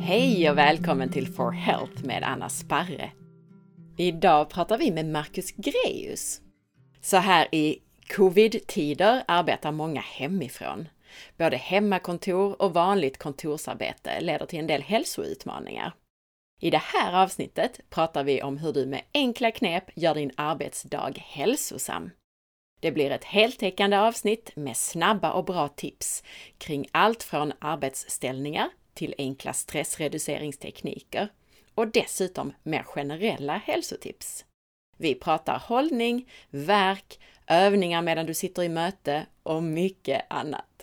Hej och välkommen till For Health med Anna Sparre. Idag pratar vi med Marcus Greus. Så här i covid-tider arbetar många hemifrån. Både hemmakontor och vanligt kontorsarbete leder till en del hälsoutmaningar. I det här avsnittet pratar vi om hur du med enkla knep gör din arbetsdag hälsosam. Det blir ett heltäckande avsnitt med snabba och bra tips kring allt från arbetsställningar till enkla stressreduceringstekniker och dessutom mer generella hälsotips. Vi pratar hållning, verk, övningar medan du sitter i möte och mycket annat.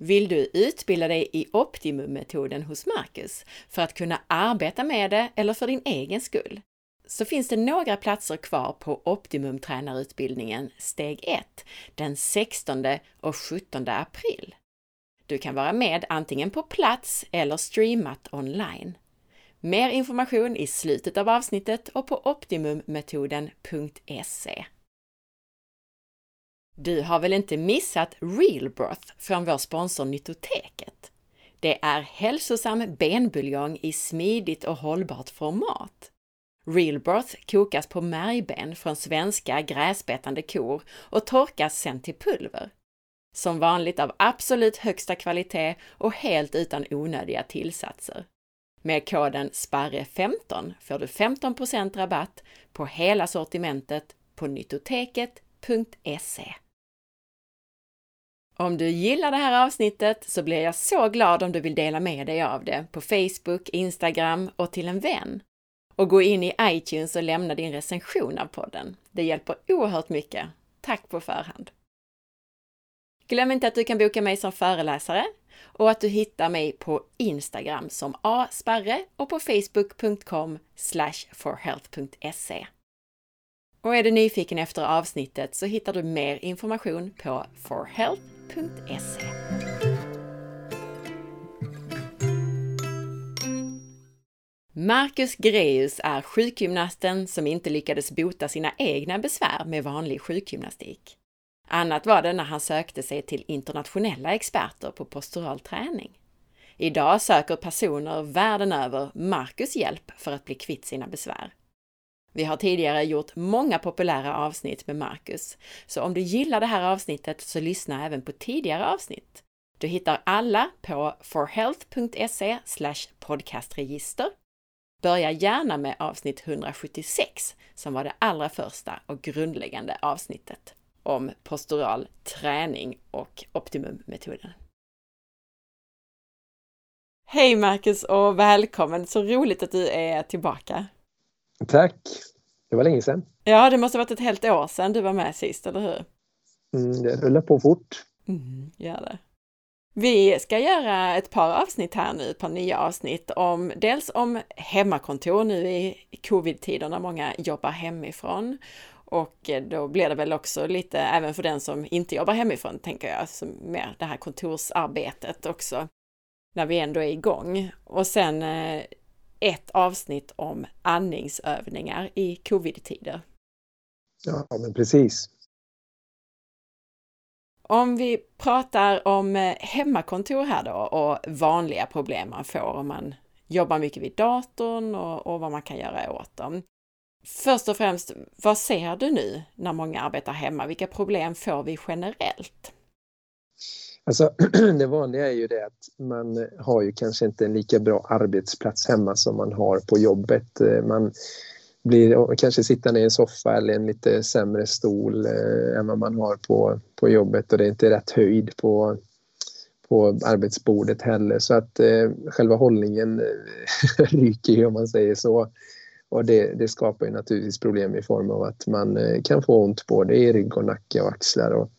Vill du utbilda dig i Optimum-metoden hos Marcus för att kunna arbeta med det eller för din egen skull? Så finns det några platser kvar på Optimum-tränarutbildningen steg 1 den 16 och 17 april. Du kan vara med antingen på plats eller streamat online. Mer information i slutet av avsnittet och på optimummetoden.se. Du har väl inte missat Real från vår sponsor Nytoteket? Det är hälsosam benbuljong i smidigt och hållbart format. Real kokas på märgben från svenska gräsbetande kor och torkas sen till pulver. Som vanligt av absolut högsta kvalitet och helt utan onödiga tillsatser. Med koden SPARRE15 får du 15% rabatt på hela sortimentet på nyttoteket.se. Om du gillar det här avsnittet så blir jag så glad om du vill dela med dig av det på Facebook, Instagram och till en vän. Och gå in i iTunes och lämna din recension av podden. Det hjälper oerhört mycket. Tack på förhand! Glöm inte att du kan boka mig som föreläsare och att du hittar mig på Instagram som asparre och på facebook.com forhealth.se. Och är du nyfiken efter avsnittet så hittar du mer information på forhealth.se. Marcus Greus är sjukgymnasten som inte lyckades bota sina egna besvär med vanlig sjukgymnastik. Annat var det när han sökte sig till internationella experter på postural träning. Idag söker personer världen över Marcus hjälp för att bli kvitt sina besvär. Vi har tidigare gjort många populära avsnitt med Marcus, så om du gillar det här avsnittet så lyssna även på tidigare avsnitt. Du hittar alla på forhealth.se podcastregister. Börja gärna med avsnitt 176 som var det allra första och grundläggande avsnittet om postural träning och optimummetoden. Hej Marcus och välkommen! Så roligt att du är tillbaka! Tack! Det var länge sedan. Ja, det måste ha varit ett helt år sedan du var med sist, eller hur? Mm, det rullar på fort. Mm, gör det. Vi ska göra ett par avsnitt här nu, ett par nya avsnitt om dels om hemmakontor nu i covid-tider när många jobbar hemifrån och då blir det väl också lite, även för den som inte jobbar hemifrån, tänker jag, som mer det här kontorsarbetet också, när vi ändå är igång. Och sen eh, ett avsnitt om andningsövningar i covid-tider. Ja, men precis. Om vi pratar om eh, hemmakontor här då och vanliga problem man får om man jobbar mycket vid datorn och, och vad man kan göra åt dem. Först och främst, vad ser du nu när många arbetar hemma? Vilka problem får vi generellt? Alltså, det vanliga är ju det att man har ju kanske inte en lika bra arbetsplats hemma som man har på jobbet. Eh, man blir kanske sittande i en soffa eller en lite sämre stol eh, än vad man har på, på jobbet och det är inte rätt höjd på, på arbetsbordet heller så att eh, själva hållningen eh, ryker ju om man säger så. Och det, det, skapar ju naturligtvis problem i form av att man eh, kan få ont både i rygg och nacke och axlar och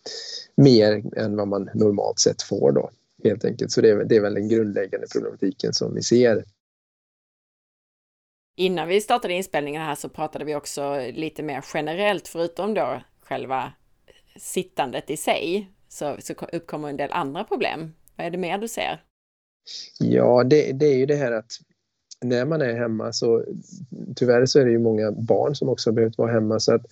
mer än vad man normalt sett får då helt enkelt. Så det är, det är väl den grundläggande problematiken som vi ser. Innan vi startade inspelningen här så pratade vi också lite mer generellt, förutom då själva sittandet i sig, så, så uppkommer en del andra problem. Vad är det mer du ser? Ja, det, det är ju det här att när man är hemma så tyvärr så är det ju många barn som också har behövt vara hemma så att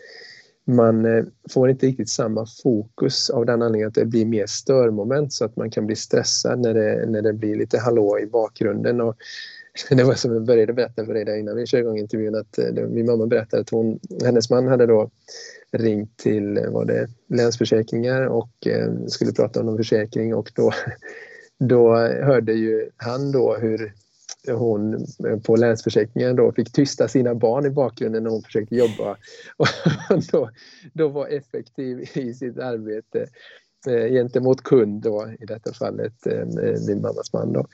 man eh, får inte riktigt samma fokus av den anledningen att det blir mer störmoment så att man kan bli stressad när det, när det blir lite hallå i bakgrunden. Och det var som jag började berätta för dig där innan vi körde igång intervjun att eh, min mamma berättade att hon, hennes man hade då ringt till eh, var det, Länsförsäkringar och skulle prata om någon försäkring och då, då hörde ju han då hur hon eh, på Länsförsäkringen då fick tysta sina barn i bakgrunden när hon försökte jobba. Och då, då var effektiv i sitt arbete Eh, gentemot kund då, i detta fallet eh, min mammas man. Då.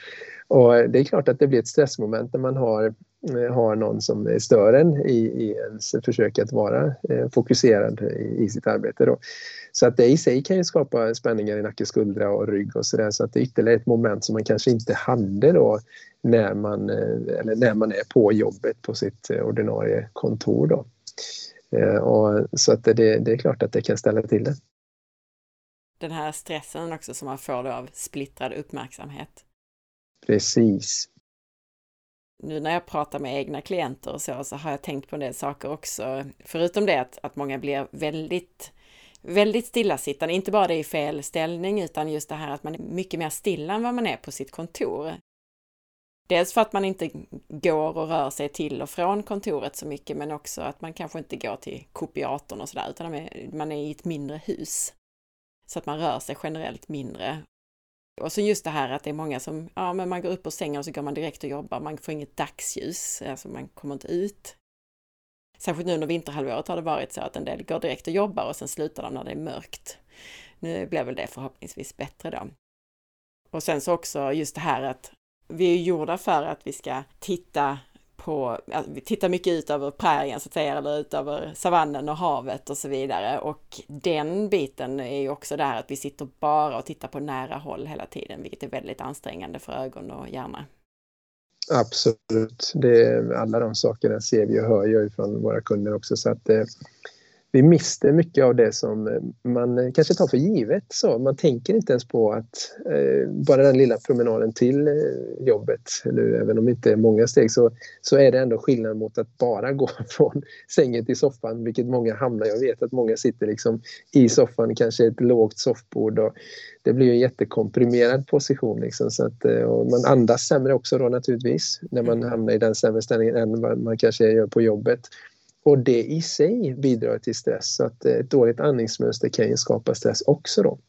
Och eh, det är klart att det blir ett stressmoment när man har, har någon som stör en i, i ens försök att vara fokuserad i, i, sitt arbete. Då. Så att det i sig kan ju skapa spänningar i nacke, skuldra och rygg och sådär så att det är ytterligare ett moment som man kanske inte hade då när man, eller när man är på jobbet på sitt ordinarie kontor. Då. Och, så att det, det är klart att det kan ställa till det. Den här stressen också som man får av splittrad uppmärksamhet. Precis. Nu när jag pratar med egna klienter och så, så har jag tänkt på en del saker också. Förutom det att, att många blir väldigt väldigt stillasittande, inte bara det i fel ställning utan just det här att man är mycket mer stilla än vad man är på sitt kontor. Dels för att man inte går och rör sig till och från kontoret så mycket, men också att man kanske inte går till kopiatorn och sådär, utan man är i ett mindre hus. Så att man rör sig generellt mindre. Och så just det här att det är många som, ja men man går upp ur sängen och så går man direkt och jobbar, man får inget dagsljus, alltså man kommer inte ut. Särskilt nu under vinterhalvåret har det varit så att en del går direkt och jobbar och sen slutar de när det är mörkt. Nu blir väl det förhoppningsvis bättre då. Och sen så också just det här att vi är gjorda för att vi ska titta på, vi tittar mycket ut över prärien så att säga, eller ut över savannen och havet och så vidare. Och den biten är ju också där att vi sitter bara och tittar på nära håll hela tiden, vilket är väldigt ansträngande för ögon och hjärna. Absolut. Det, alla de sakerna ser vi och hör ju från våra kunder också. Så att, eh, vi mister mycket av det som eh, man eh, kanske tar för givet. Så man tänker inte ens på att eh, bara den lilla promenaden till eh, jobbet, eller även om det inte är många steg, så, så är det ändå skillnad mot att bara gå från sängen till soffan, vilket många hamnar Jag vet att många sitter liksom i soffan, kanske ett lågt soffbord och det blir en jättekomprimerad position. Liksom, så att, och man andas sämre också då naturligtvis när man mm. hamnar i den sämre ställningen än vad man kanske gör på jobbet. Och det i sig bidrar till stress. Så att ett dåligt andningsmönster kan ju skapa stress också då.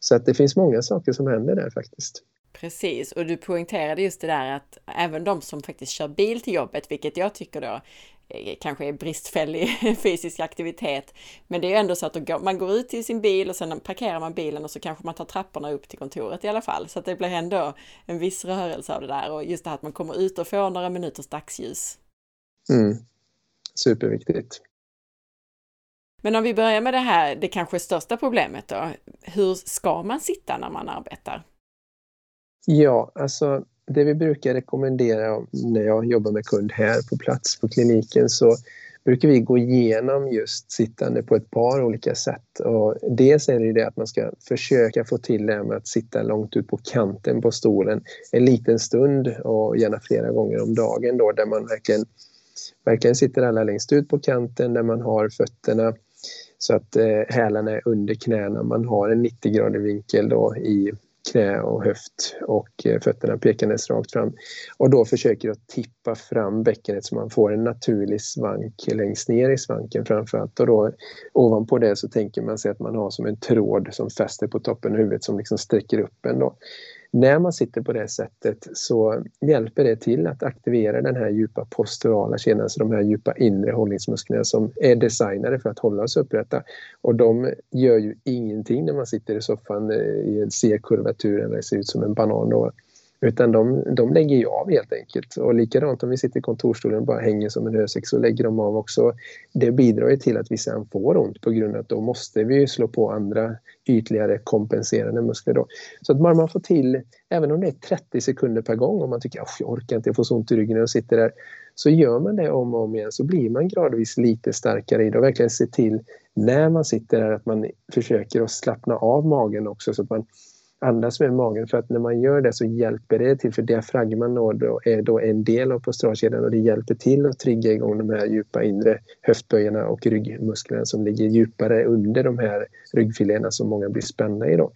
Så att det finns många saker som händer där faktiskt. Precis, och du poängterade just det där att även de som faktiskt kör bil till jobbet, vilket jag tycker då eh, kanske är bristfällig fysisk aktivitet. Men det är ändå så att man går ut till sin bil och sen parkerar man bilen och så kanske man tar trapporna upp till kontoret i alla fall. Så att det blir ändå en viss rörelse av det där och just det här att man kommer ut och får några minuters dagsljus. Mm superviktigt. Men om vi börjar med det här, det kanske största problemet då. Hur ska man sitta när man arbetar? Ja, alltså det vi brukar rekommendera när jag jobbar med kund här på plats på kliniken så brukar vi gå igenom just sittande på ett par olika sätt. Och dels är det det att man ska försöka få till det med att sitta långt ut på kanten på stolen en liten stund och gärna flera gånger om dagen då där man verkligen verkligen sitter alla längst ut på kanten där man har fötterna så att eh, hälarna är under knäna. Man har en 90 gradig vinkel då i knä och höft och eh, fötterna pekandes rakt fram. Och då försöker jag tippa fram bäckenet så man får en naturlig svank längst ner i svanken framförallt. Och då ovanpå det så tänker man sig att man har som en tråd som fäster på toppen av huvudet som liksom sträcker upp en. Då. När man sitter på det sättet så hjälper det till att aktivera den här djupa posturala kedjan, alltså de här djupa inre hållningsmusklerna som är designade för att hålla oss upprätta. Och de gör ju ingenting när man sitter i soffan eh, i en C-kurvatur eller ser ut som en banan. Då. Utan de, de lägger ju av helt enkelt. Och likadant om vi sitter i kontorstolen och bara hänger som en hösäck så lägger de av också. Det bidrar ju till att vi sen får ont på grund av att då måste vi slå på andra ytligare kompenserande muskler. Då. Så att bara man får till, även om det är 30 sekunder per gång om man tycker att jag orkar inte, jag får så ont i ryggen när jag sitter där. Så gör man det om och om igen så blir man gradvis lite starkare i det och verkligen se till när man sitter där att man försöker att slappna av magen också så att man andas med magen för att när man gör det så hjälper det till för diafragman då är då en del av postralkedjan och det hjälper till att trigga igång de här djupa inre höftböjarna och ryggmusklerna som ligger djupare under de här ryggfiléerna som många blir spända i. Då.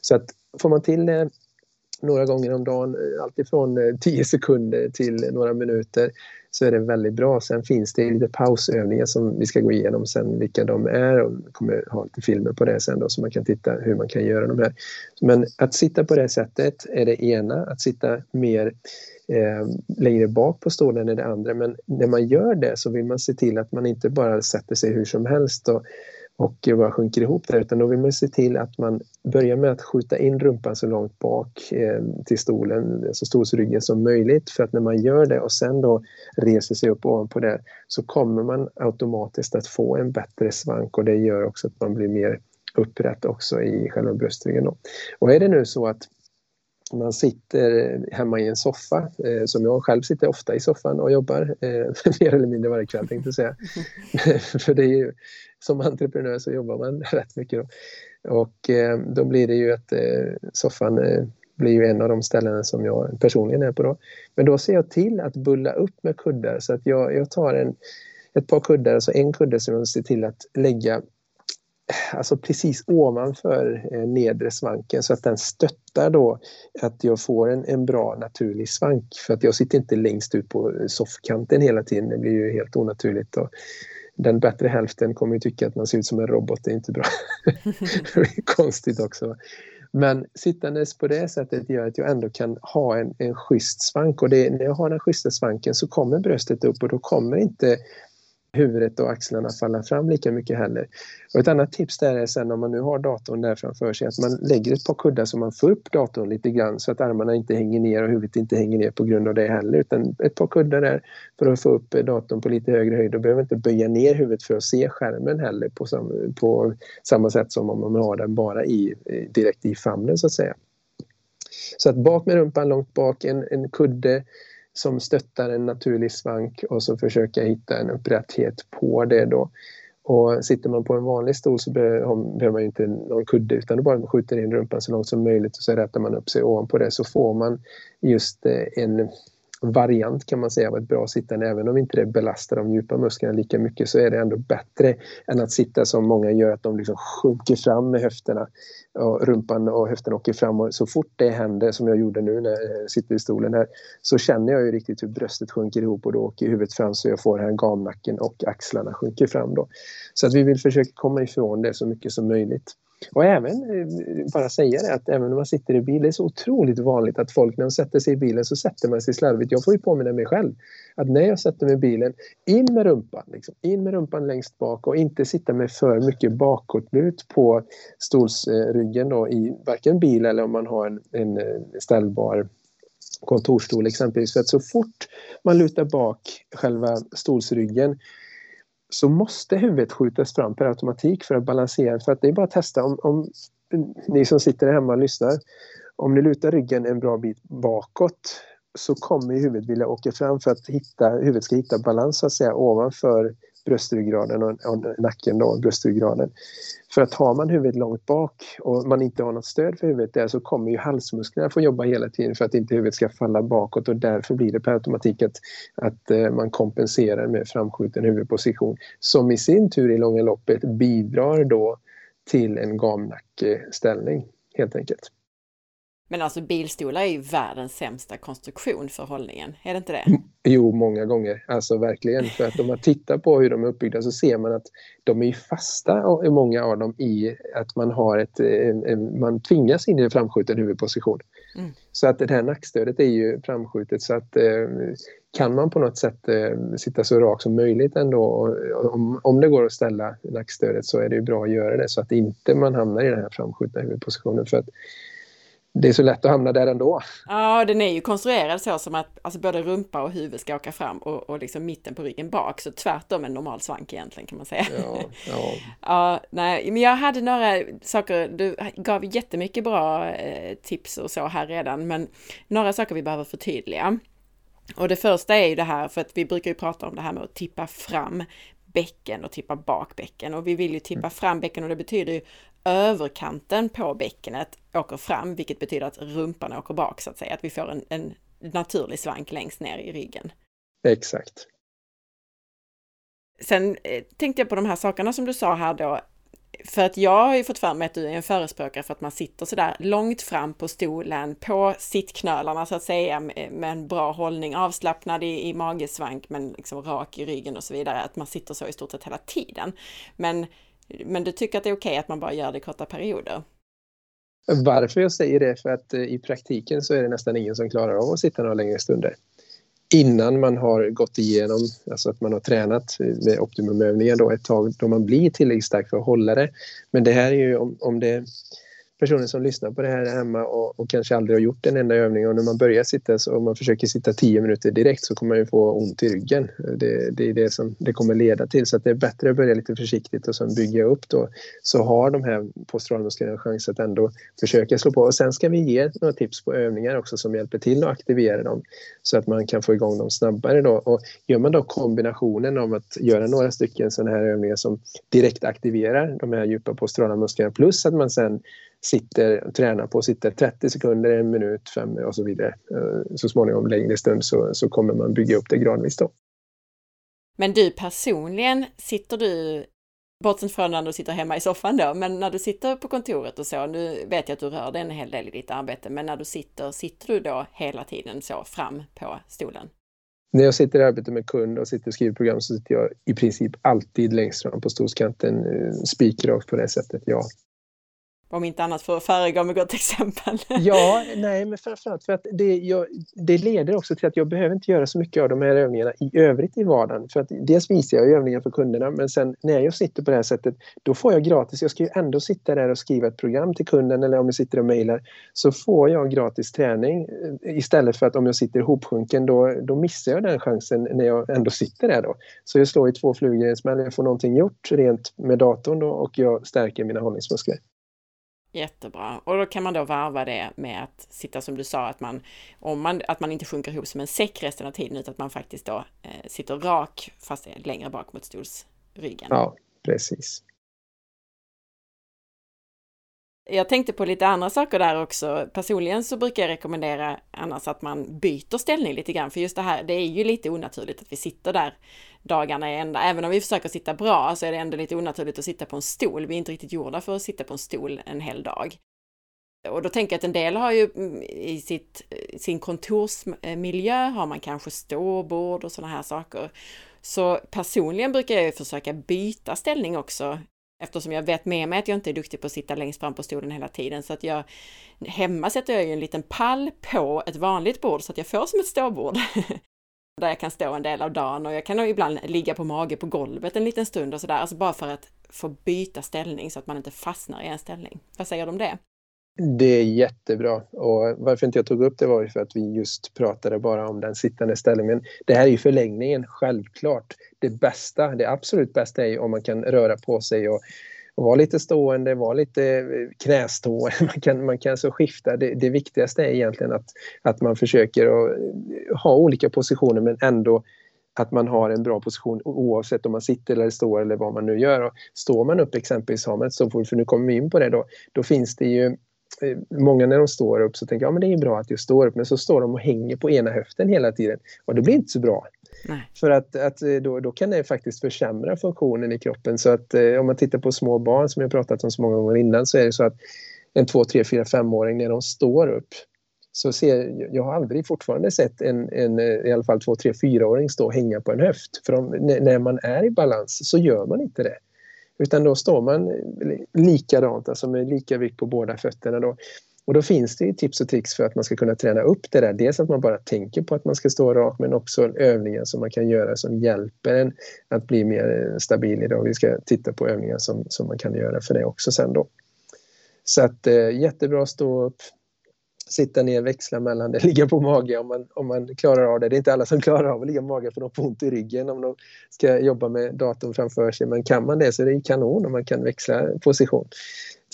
Så att får man till det några gånger om dagen, eh, alltifrån eh, 10 sekunder till några minuter så är det väldigt bra. Sen finns det lite pausövningar som vi ska gå igenom sen vilka de är och vi kommer ha lite filmer på det sen då så man kan titta hur man kan göra de här. Men att sitta på det sättet är det ena, att sitta mer eh, längre bak på stolen är det andra. Men när man gör det så vill man se till att man inte bara sätter sig hur som helst och och bara sjunker ihop där utan då vill man se till att man börjar med att skjuta in rumpan så långt bak eh, till stolen, så stolsryggen som möjligt för att när man gör det och sen då reser sig upp ovanpå det så kommer man automatiskt att få en bättre svank och det gör också att man blir mer upprätt också i själva bröstryggen. Då. Och är det nu så att man sitter hemma i en soffa, eh, som jag själv sitter ofta i soffan och jobbar, eh, mer eller mindre varje kväll tänkte jag säga. För det är ju, som entreprenör så jobbar man rätt mycket då. Och eh, då blir det ju att soffan blir ju en av de ställen som jag personligen är på då. Men då ser jag till att bulla upp med kuddar så att jag, jag tar en, ett par kuddar, alltså en kudde som jag ser till att lägga alltså precis ovanför eh, nedre svanken så att den stöttar då att jag får en, en bra naturlig svank. För att jag sitter inte längst ut på eh, soffkanten hela tiden, det blir ju helt onaturligt. Och den bättre hälften kommer ju tycka att man ser ut som en robot, det är inte bra. det är konstigt också. Men sittandes på det sättet gör att jag ändå kan ha en, en schysst svank och det, när jag har den schyssta svanken så kommer bröstet upp och då kommer inte huvudet och axlarna falla fram lika mycket heller. Och ett annat tips där är sen om man nu har datorn där framför sig att man lägger ett par kuddar så man får upp datorn lite grann så att armarna inte hänger ner och huvudet inte hänger ner på grund av det heller utan ett par kuddar där för att få upp datorn på lite högre höjd och behöver inte böja ner huvudet för att se skärmen heller på, sam på samma sätt som om man har den bara i, direkt i famnen så att säga. Så att bak med rumpan långt bak, en, en kudde som stöttar en naturlig svank och så försöka hitta en upprätthet på det då. Och sitter man på en vanlig stol så behöver man inte någon kudde utan då bara skjuter in rumpan så långt som möjligt och så rätar man upp sig ovanpå det så får man just eh, en variant kan man säga av ett bra sittande. Även om inte det belastar de djupa musklerna lika mycket så är det ändå bättre än att sitta som många gör, att de liksom sjunker fram med höfterna och rumpan och höften åker fram. Och så fort det händer, som jag gjorde nu när jag sitter i stolen här, så känner jag ju riktigt hur bröstet sjunker ihop och då åker huvudet fram så jag får den här gamnacken och axlarna sjunker fram då. Så att vi vill försöka komma ifrån det så mycket som möjligt. Och även, eh, bara säga det, att även när man sitter i bil, det är så otroligt vanligt att folk när de sätter sig i bilen så sätter man sig slarvigt. Jag får ju påminna mig själv att när jag sätter mig i bilen, in med rumpan, liksom, in med rumpan längst bak och inte sitta med för mycket bakåtlut på stolsryggen då i varken bil eller om man har en, en eh, ställbar kontorstol exempelvis. För att så fort man lutar bak själva stolsryggen så måste huvudet skjutas fram per automatik för att balansera. För att det är bara att testa om, om ni som sitter hemma och lyssnar. Om ni lutar ryggen en bra bit bakåt så kommer huvudet vilja åka fram för att hitta, huvudet ska hitta balans så att säga ovanför bröstryggraden och, och nacken då, bröstryggraden. För att har man huvudet långt bak och man inte har något stöd för huvudet där så kommer ju halsmusklerna få jobba hela tiden för att inte huvudet ska falla bakåt och därför blir det per automatik att, att eh, man kompenserar med framskjuten huvudposition som i sin tur i långa loppet bidrar då till en gamnackeställning helt enkelt. Men alltså bilstolar är ju världens sämsta konstruktion för hållningen, är det inte det? Jo, många gånger. Alltså verkligen. För att om man tittar på hur de är uppbyggda så ser man att de är fasta, många av dem, i att man har ett... Man tvingas in i en framskjuten huvudposition. Mm. Så att det här nackstödet är ju framskjutet så att eh, kan man på något sätt eh, sitta så rak som möjligt ändå, om, om det går att ställa nackstödet så är det ju bra att göra det så att inte man hamnar i den här framskjutna huvudpositionen. För att det är så lätt att hamna där ändå. Ja, den är ju konstruerad så som att alltså både rumpa och huvud ska åka fram och, och liksom mitten på ryggen bak. Så tvärtom en normal svank egentligen kan man säga. Ja, ja. ja nej, men jag hade några saker, du gav jättemycket bra eh, tips och så här redan, men några saker vi behöver förtydliga. Och det första är ju det här, för att vi brukar ju prata om det här med att tippa fram bäcken och tippa bak bäcken. Och vi vill ju tippa mm. fram bäcken och det betyder ju överkanten på bäckenet åker fram, vilket betyder att rumpan åker bak så att säga, att vi får en, en naturlig svank längst ner i ryggen. Exakt. Sen eh, tänkte jag på de här sakerna som du sa här då, för att jag har ju fått för mig att du är en förespråkare för att man sitter sådär långt fram på stolen, på sittknölarna så att säga, med en bra hållning, avslappnad i, i magesvank men liksom rak i ryggen och så vidare, att man sitter så i stort sett hela tiden. Men, men du tycker att det är okej okay att man bara gör det i korta perioder? Varför jag säger det? För att eh, i praktiken så är det nästan ingen som klarar av att sitta några längre stunder innan man har gått igenom, alltså att man har tränat eh, med optimumövningar då ett tag då man blir tillräckligt stark för att hålla det. Men det här är ju om, om det personer som lyssnar på det här hemma och, och, kanske aldrig har gjort en enda övning. Och när man börjar sitta så om man försöker sitta 10 minuter direkt så kommer man ju få ont i ryggen. Det, det är det som det kommer leda till. Så att det är bättre att börja lite försiktigt och sen bygga upp då så har de här posturalmusklerna en chans att ändå försöka slå på. Och sen ska vi ge några tips på övningar också som hjälper till att aktivera dem så att man kan få igång dem snabbare då. Och gör man då kombinationen av att göra några stycken sådana här övningar som direkt aktiverar de här djupa posturala musklerna plus att man sen sitter och tränar på, sitter 30 sekunder, en minut, fem och så vidare. Eh, så småningom längre stund så, så kommer man bygga upp det gradvis då. Men du personligen, sitter du, bortsett från när du sitter hemma i soffan då, men när du sitter på kontoret och så, nu vet jag att du rör dig en hel del i ditt arbete, men när du sitter, sitter du då hela tiden så fram på stolen? När jag sitter i arbete med kund och sitter och skriver program så sitter jag i princip alltid längst fram på stolskanten, eh, spikrakt på det sättet, ja om inte annat för att föregå med gott exempel. ja, nej, men framförallt för att det, jag, det leder också till att jag behöver inte göra så mycket av de här övningarna i övrigt i vardagen. För att dels visar jag övningar för kunderna, men sen när jag sitter på det här sättet, då får jag gratis. Jag ska ju ändå sitta där och skriva ett program till kunden eller om jag sitter och mejlar, så får jag gratis träning eh, istället för att om jag sitter ihopsjunken, då, då missar jag den chansen när jag ändå sitter där då. Så jag slår i två flugor i en smäll. Jag får någonting gjort rent med datorn då, och jag stärker mina hållningsmuskler. Jättebra. Och då kan man då varva det med att sitta som du sa, att man, om man, att man inte sjunker ihop som en säck resten av tiden, utan att man faktiskt då eh, sitter rak fast längre bak mot stolsryggen. Ja, precis. Jag tänkte på lite andra saker där också. Personligen så brukar jag rekommendera annars att man byter ställning lite grann, för just det här, det är ju lite onaturligt att vi sitter där dagarna i ända. Även om vi försöker sitta bra så är det ändå lite onaturligt att sitta på en stol. Vi är inte riktigt gjorda för att sitta på en stol en hel dag. Och då tänker jag att en del har ju mm, i sitt, eh, sin kontorsmiljö har man kanske ståbord och sådana här saker. Så personligen brukar jag försöka byta ställning också eftersom jag vet med mig att jag inte är duktig på att sitta längst fram på stolen hela tiden. Så att jag, hemma sätter jag ju en liten pall på ett vanligt bord så att jag får som ett ståbord. där jag kan stå en del av dagen och jag kan ibland ligga på mage på golvet en liten stund och sådär, alltså bara för att få byta ställning så att man inte fastnar i en ställning. Vad säger du om det? Det är jättebra och varför inte jag tog upp det var ju för att vi just pratade bara om den sittande ställningen. Det här är ju förlängningen, självklart. Det bästa, det absolut bästa är ju om man kan röra på sig och, och vara lite stående, vara lite eh, knästående. Man kan, man kan så skifta. Det, det viktigaste är egentligen att, att man försöker att eh, ha olika positioner men ändå att man har en bra position oavsett om man sitter eller står eller vad man nu gör. Och står man upp exempelvis, har man ett ståbord, för nu kommer vi in på det då, då finns det ju många när de står upp så tänker jag ja, men det är bra att jag står upp men så står de och hänger på ena höften hela tiden och det blir inte så bra. Nej. För att, att eh, då, då kan det faktiskt försämra funktionen i kroppen så att eh, om man tittar på små barn som jag pratat om så många gånger innan så är det så att en 2, 3, 4, 5-åring när de står upp så ser jag har aldrig fortfarande sett en, en i alla fall 2, 3, 4-åring stå och hänga på en höft. För om, när man är i balans så gör man inte det. Utan då står man likadant, alltså med lika vikt på båda fötterna. Då. Och då finns det tips och tricks för att man ska kunna träna upp det där. Dels att man bara tänker på att man ska stå rak men också övningar som man kan göra som hjälper en att bli mer stabil idag. Vi ska titta på övningar som, som man kan göra för det också sen då. Så att eh, jättebra att stå upp, sitta ner, växla mellan det, ligga på mage om man, om man klarar av det. Det är inte alla som klarar av att ligga på mage för de får ont i ryggen om de ska jobba med datorn framför sig. Men kan man det så är det kanon om man kan växla position.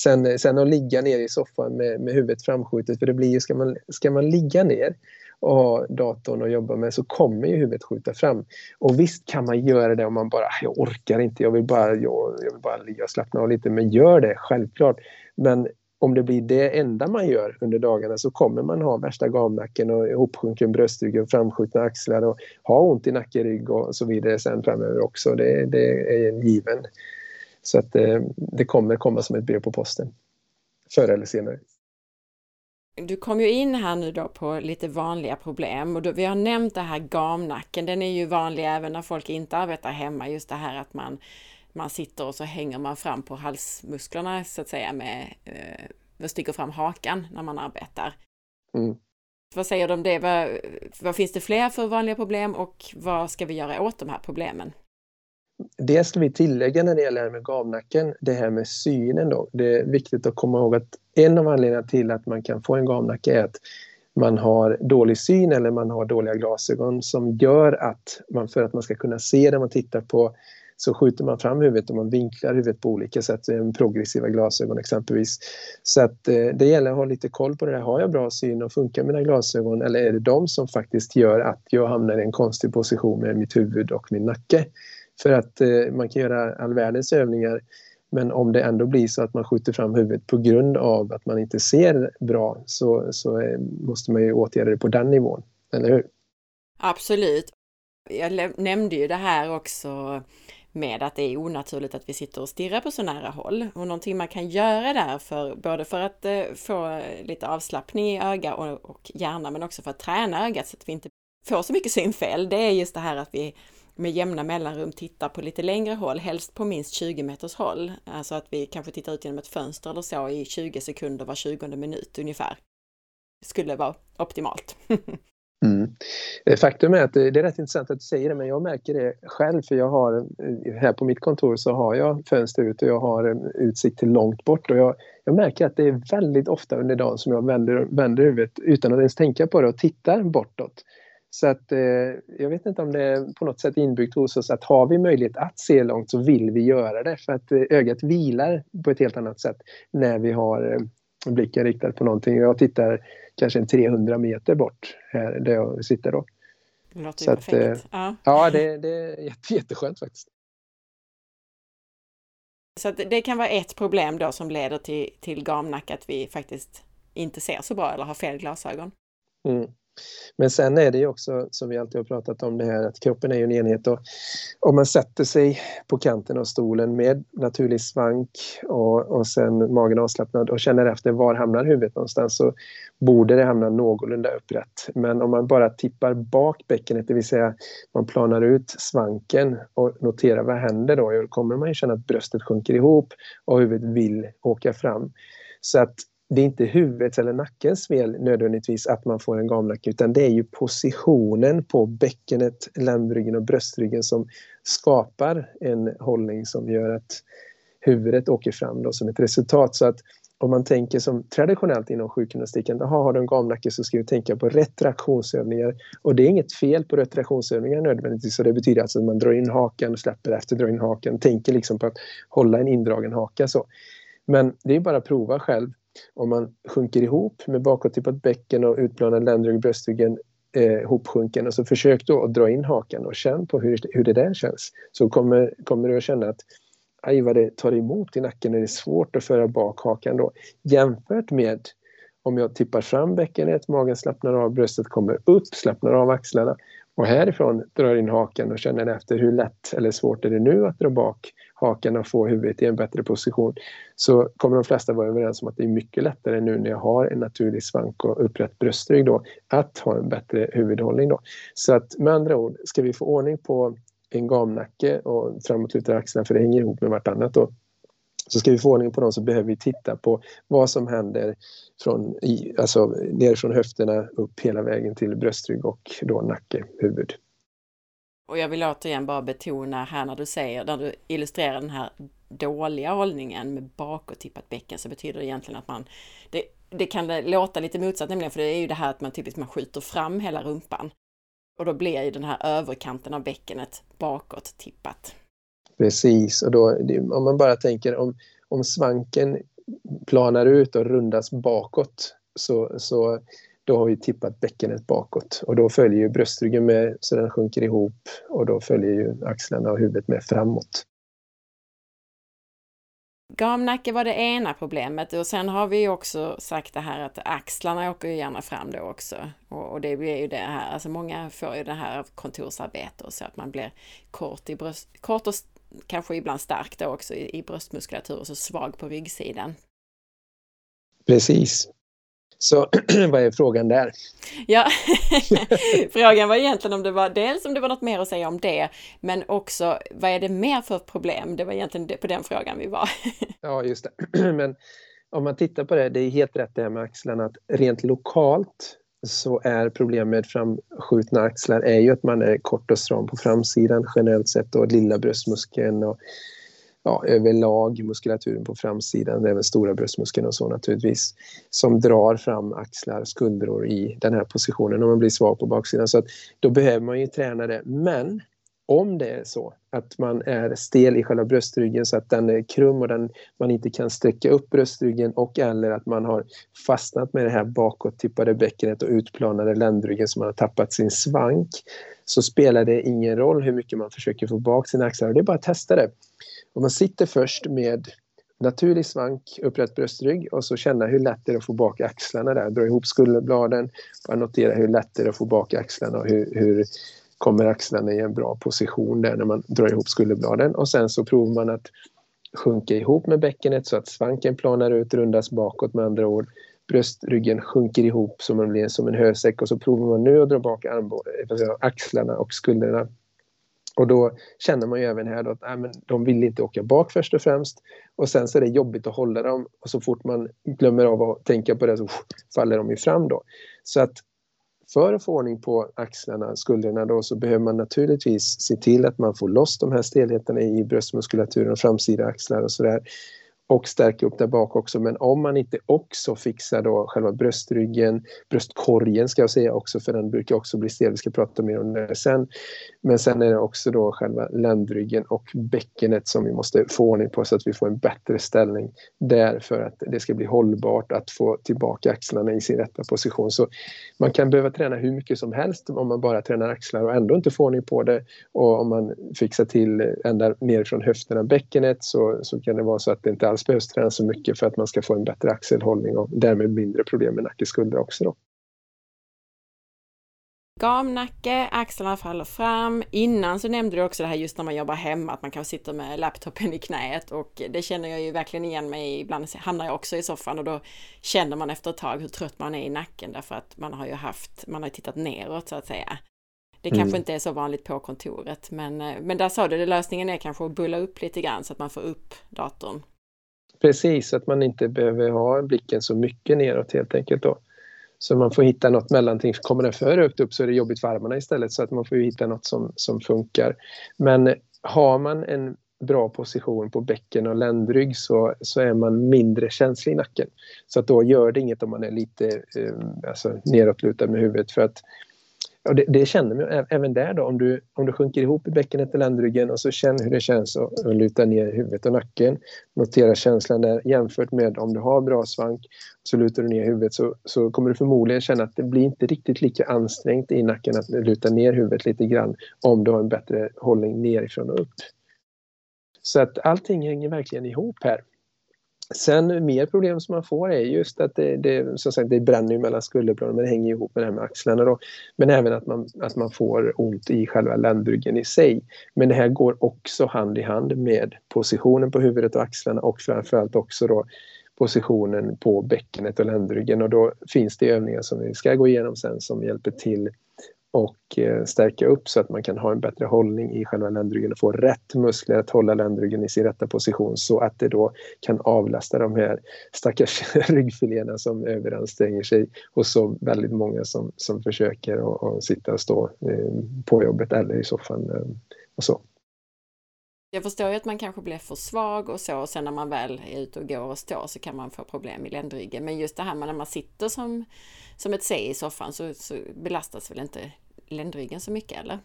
Sen, sen att ligga ner i soffan med, med huvudet framskjutet, för det blir ju, ska man, ska man ligga ner och ha datorn och jobba med så kommer ju huvudet skjuta fram. Och visst kan man göra det om man bara, jag orkar inte, jag vill bara, jag, jag vill bara ligga och slappna av lite, men gör det självklart. Men om det blir det enda man gör under dagarna så kommer man ha värsta gamnacken och ihopsjunken bröstrygg och framskjutna axlar och ha ont i nacke, rygg och så vidare sen framöver också. Det, det är en given. Så att det, det kommer komma som ett brev på posten. Förr eller senare. Du kom ju in här nu då på lite vanliga problem och då, vi har nämnt det här gamnacken. Den är ju vanlig även när folk inte arbetar hemma. Just det här att man man sitter och så hänger man fram på halsmusklerna så att säga med, eh, sticker fram hakan när man arbetar. Mm. Vad säger du om det? Vad, vad finns det fler för vanliga problem och vad ska vi göra åt de här problemen? Det ska vi tillägga när det gäller det här med gavnacken, det här med synen då. Det är viktigt att komma ihåg att en av anledningarna till att man kan få en gavnacke är att man har dålig syn eller man har dåliga glasögon som gör att man för att man ska kunna se när man tittar på så skjuter man fram huvudet och man vinklar huvudet på olika sätt, progressiva glasögon exempelvis. Så att eh, det gäller att ha lite koll på det där. Har jag bra syn och funkar mina glasögon eller är det de som faktiskt gör att jag hamnar i en konstig position med mitt huvud och min nacke? För att eh, man kan göra all världens övningar men om det ändå blir så att man skjuter fram huvudet på grund av att man inte ser bra så, så eh, måste man ju åtgärda det på den nivån, eller hur? Absolut. Jag nämnde ju det här också med att det är onaturligt att vi sitter och stirrar på så nära håll. Och någonting man kan göra där för både för att eh, få lite avslappning i öga och, och hjärna men också för att träna ögat så att vi inte får så mycket synfel. Det är just det här att vi med jämna mellanrum tittar på lite längre håll, helst på minst 20 meters håll. Alltså att vi kanske tittar ut genom ett fönster eller så i 20 sekunder var 20 minut ungefär. Skulle vara optimalt. Mm. Eh, faktum är att eh, det är rätt intressant att du säger det men jag märker det själv för jag har eh, här på mitt kontor så har jag fönster ut och jag har utsikt till långt bort och jag, jag märker att det är väldigt ofta under dagen som jag vänder, vänder huvudet utan att ens tänka på det och tittar bortåt. Så att eh, jag vet inte om det är på något sätt inbyggt hos oss att har vi möjlighet att se långt så vill vi göra det för att eh, ögat vilar på ett helt annat sätt när vi har eh, blicken riktad på någonting. Jag tittar kanske en 300 meter bort här där jag sitter då. Det låter ju perfekt. Att, eh, ja, ja det, det är jätte, jätteskönt faktiskt. Så det kan vara ett problem då som leder till, till gamnack, att vi faktiskt inte ser så bra eller har fel glasögon. Mm. Men sen är det ju också, som vi alltid har pratat om det här, att kroppen är ju en enhet och om man sätter sig på kanten av stolen med naturlig svank och, och sen magen avslappnad och känner efter var hamnar huvudet någonstans så borde det hamna någorlunda upprätt. Men om man bara tippar bak bäckenet, det vill säga man planar ut svanken och noterar vad händer då, då kommer man ju känna att bröstet sjunker ihop och huvudet vill åka fram. Så att det är inte huvudets eller nackens fel nödvändigtvis att man får en gamnacke utan det är ju positionen på bäckenet, ländryggen och bröstryggen som skapar en hållning som gör att huvudet åker fram då som ett resultat. Så att om man tänker som traditionellt inom sjukgymnastiken, har du en gamnacke så ska du tänka på retraktionsövningar. Och det är inget fel på retraktionsövningar nödvändigtvis. Så det betyder alltså att man drar in hakan och släpper efter, drar in hakan, tänker liksom på att hålla en indragen haka så. Men det är bara att prova själv om man sjunker ihop med bakåttippat bäcken och utplanad ländrygg, bröstryggen eh, hopsjunken och så försök då att dra in hakan och känn på hur, hur det där känns. Så kommer, kommer du att känna att aj vad det tar emot i nacken när det är svårt att föra bak hakan då. Jämfört med om jag tippar fram bäckenet, magen slappnar av, bröstet kommer upp, slappnar av axlarna och härifrån drar in hakan och känner efter hur lätt eller svårt är det nu att dra bak hakan och få huvudet i en bättre position så kommer de flesta vara överens om att det är mycket lättare nu när jag har en naturlig svank och upprätt bröstrygg då, att ha en bättre huvudhållning. Då. Så att med andra ord, ska vi få ordning på en gamnacke och framåtlutade axlar för det hänger ihop med vartannat då, så ska vi få ordning på dem så behöver vi titta på vad som händer från, alltså ner från höfterna upp hela vägen till bröstrygg och då nacke, huvud. Och jag vill återigen bara betona här när du säger, när du illustrerar den här dåliga hållningen med bakåttippat bäcken så betyder det egentligen att man, det, det kan låta lite motsatt nämligen, för det är ju det här att man typiskt man skjuter fram hela rumpan. Och då blir ju den här överkanten av bäckenet bakåt tippat. Precis, och då om man bara tänker om, om svanken planar ut och rundas bakåt så, så då har vi tippat bäckenet bakåt och då följer ju bröstryggen med så den sjunker ihop och då följer ju axlarna och huvudet med framåt. Gamnacke var det ena problemet och sen har vi också sagt det här att axlarna åker ju gärna fram då också. Och, och det blir ju det här, alltså många får ju det här av kontorsarbete och så att man blir kort i bröst, kort och kanske ibland stark då också i, i bröstmuskulatur och så svag på ryggsidan. Precis. Så vad är frågan där? Ja, frågan var egentligen om det var dels om det var något mer att säga om det, men också vad är det mer för problem? Det var egentligen på den frågan vi var. ja, just det. Men om man tittar på det, det är helt rätt det här med axlarna, att rent lokalt så är problemet med framskjutna axlar är ju att man är kort och stram på framsidan generellt sett och lilla bröstmuskeln och ja, överlag muskulaturen på framsidan, även stora bröstmuskeln och så naturligtvis, som drar fram axlar, skuldror i den här positionen om man blir svag på baksidan. Så att då behöver man ju träna det. Men om det är så att man är stel i själva bröstryggen så att den är krum och den, man inte kan sträcka upp bröstryggen och eller att man har fastnat med det här bakåttippade bäckenet och utplanade ländryggen så man har tappat sin svank så spelar det ingen roll hur mycket man försöker få bak sina axlar. Det är bara att testa det. Om man sitter först med naturlig svank, upprätt bröstrygg och så känna hur lätt det är att få bak axlarna där. Dra ihop skulderbladen, bara notera hur lätt det är att få bak axlarna och hur, hur kommer axlarna i en bra position där när man drar ihop skulderbladen. Och sen så provar man att sjunka ihop med bäckenet så att svanken planar ut, rundas bakåt med andra ord. Bröstryggen sjunker ihop så man blir som en hösäck och så provar man nu att dra bak eh, axlarna och skulderna och då känner man ju även här då att nej, men de vill inte åka bak först och främst. Och sen så är det jobbigt att hålla dem och så fort man glömmer av att tänka på det så faller de ju fram då. Så att för att få ordning på axlarna, skulderna då, så behöver man naturligtvis se till att man får loss de här stelheterna i bröstmuskulaturen och framsida axlar och sådär och stärka upp där bak också. Men om man inte också fixar då själva bröstryggen, bröstkorgen ska jag säga också för den brukar också bli stel. Vi ska prata mer om det sen. Men sen är det också då själva ländryggen och bäckenet som vi måste få ordning på så att vi får en bättre ställning där för att det ska bli hållbart att få tillbaka axlarna i sin rätta position. Så man kan behöva träna hur mycket som helst om man bara tränar axlar och ändå inte får ordning på det. Och om man fixar till eh, ända ner från höfterna bäckenet så, så kan det vara så att det inte alls behövs träna så mycket för att man ska få en bättre axelhållning och därmed mindre problem med nackeskuldra också. Då. Gamnacke, axlarna faller fram. Innan så nämnde du också det här just när man jobbar hemma, att man kanske sitter med laptopen i knät och det känner jag ju verkligen igen mig i. Ibland hamnar jag också i soffan och då känner man efter ett tag hur trött man är i nacken därför att man har ju haft, man har tittat neråt så att säga. Det kanske mm. inte är så vanligt på kontoret, men, men där sa du, att lösningen är kanske att bulla upp lite grann så att man får upp datorn. Precis, att man inte behöver ha blicken så mycket neråt helt enkelt då. Så man får hitta något mellanting. Kommer den för högt upp så är det jobbigt för armarna istället så att man får hitta något som, som funkar. Men har man en bra position på bäcken och ländrygg så, så är man mindre känslig i nacken. Så att då gör det inget om man är lite eh, alltså, nedåtlutad med huvudet för att och det, det, känner man även där då, om du, om du sjunker ihop i bäckenet eller ländryggen och så känner hur det känns att, att luta ner huvudet och nacken. Notera känslan där jämfört med om du har bra svank så lutar du ner huvudet så, så kommer du förmodligen känna att det blir inte riktigt lika ansträngt i nacken att luta ner huvudet lite grann om du har en bättre hållning nerifrån och upp. Så att allting hänger verkligen ihop här. Sen mer problem som man får är just att det, det, som sagt, det bränner mellan skulderbladen men det hänger ihop med det här med axlarna. Då. Men även att man, att man får ont i själva ländryggen i sig. Men det här går också hand i hand med positionen på huvudet och axlarna och framförallt också då positionen på bäckenet och ländryggen och då finns det övningar som vi ska gå igenom sen som hjälper till och eh, stärka upp så att man kan ha en bättre hållning i själva ländryggen och få rätt muskler att hålla ländryggen i sin rätta position så att det då kan avlasta de här stackars ryggfiléerna som överanstränger sig och så väldigt många som, som försöker att sitta och stå eh, på jobbet eller i soffan eh, och så. Jag förstår ju att man kanske blir för svag och så och sen när man väl är ute och går och står så kan man få problem i ländryggen. Men just det här med när man sitter som, som ett C i soffan så, så belastas väl inte ländryggen så mycket eller?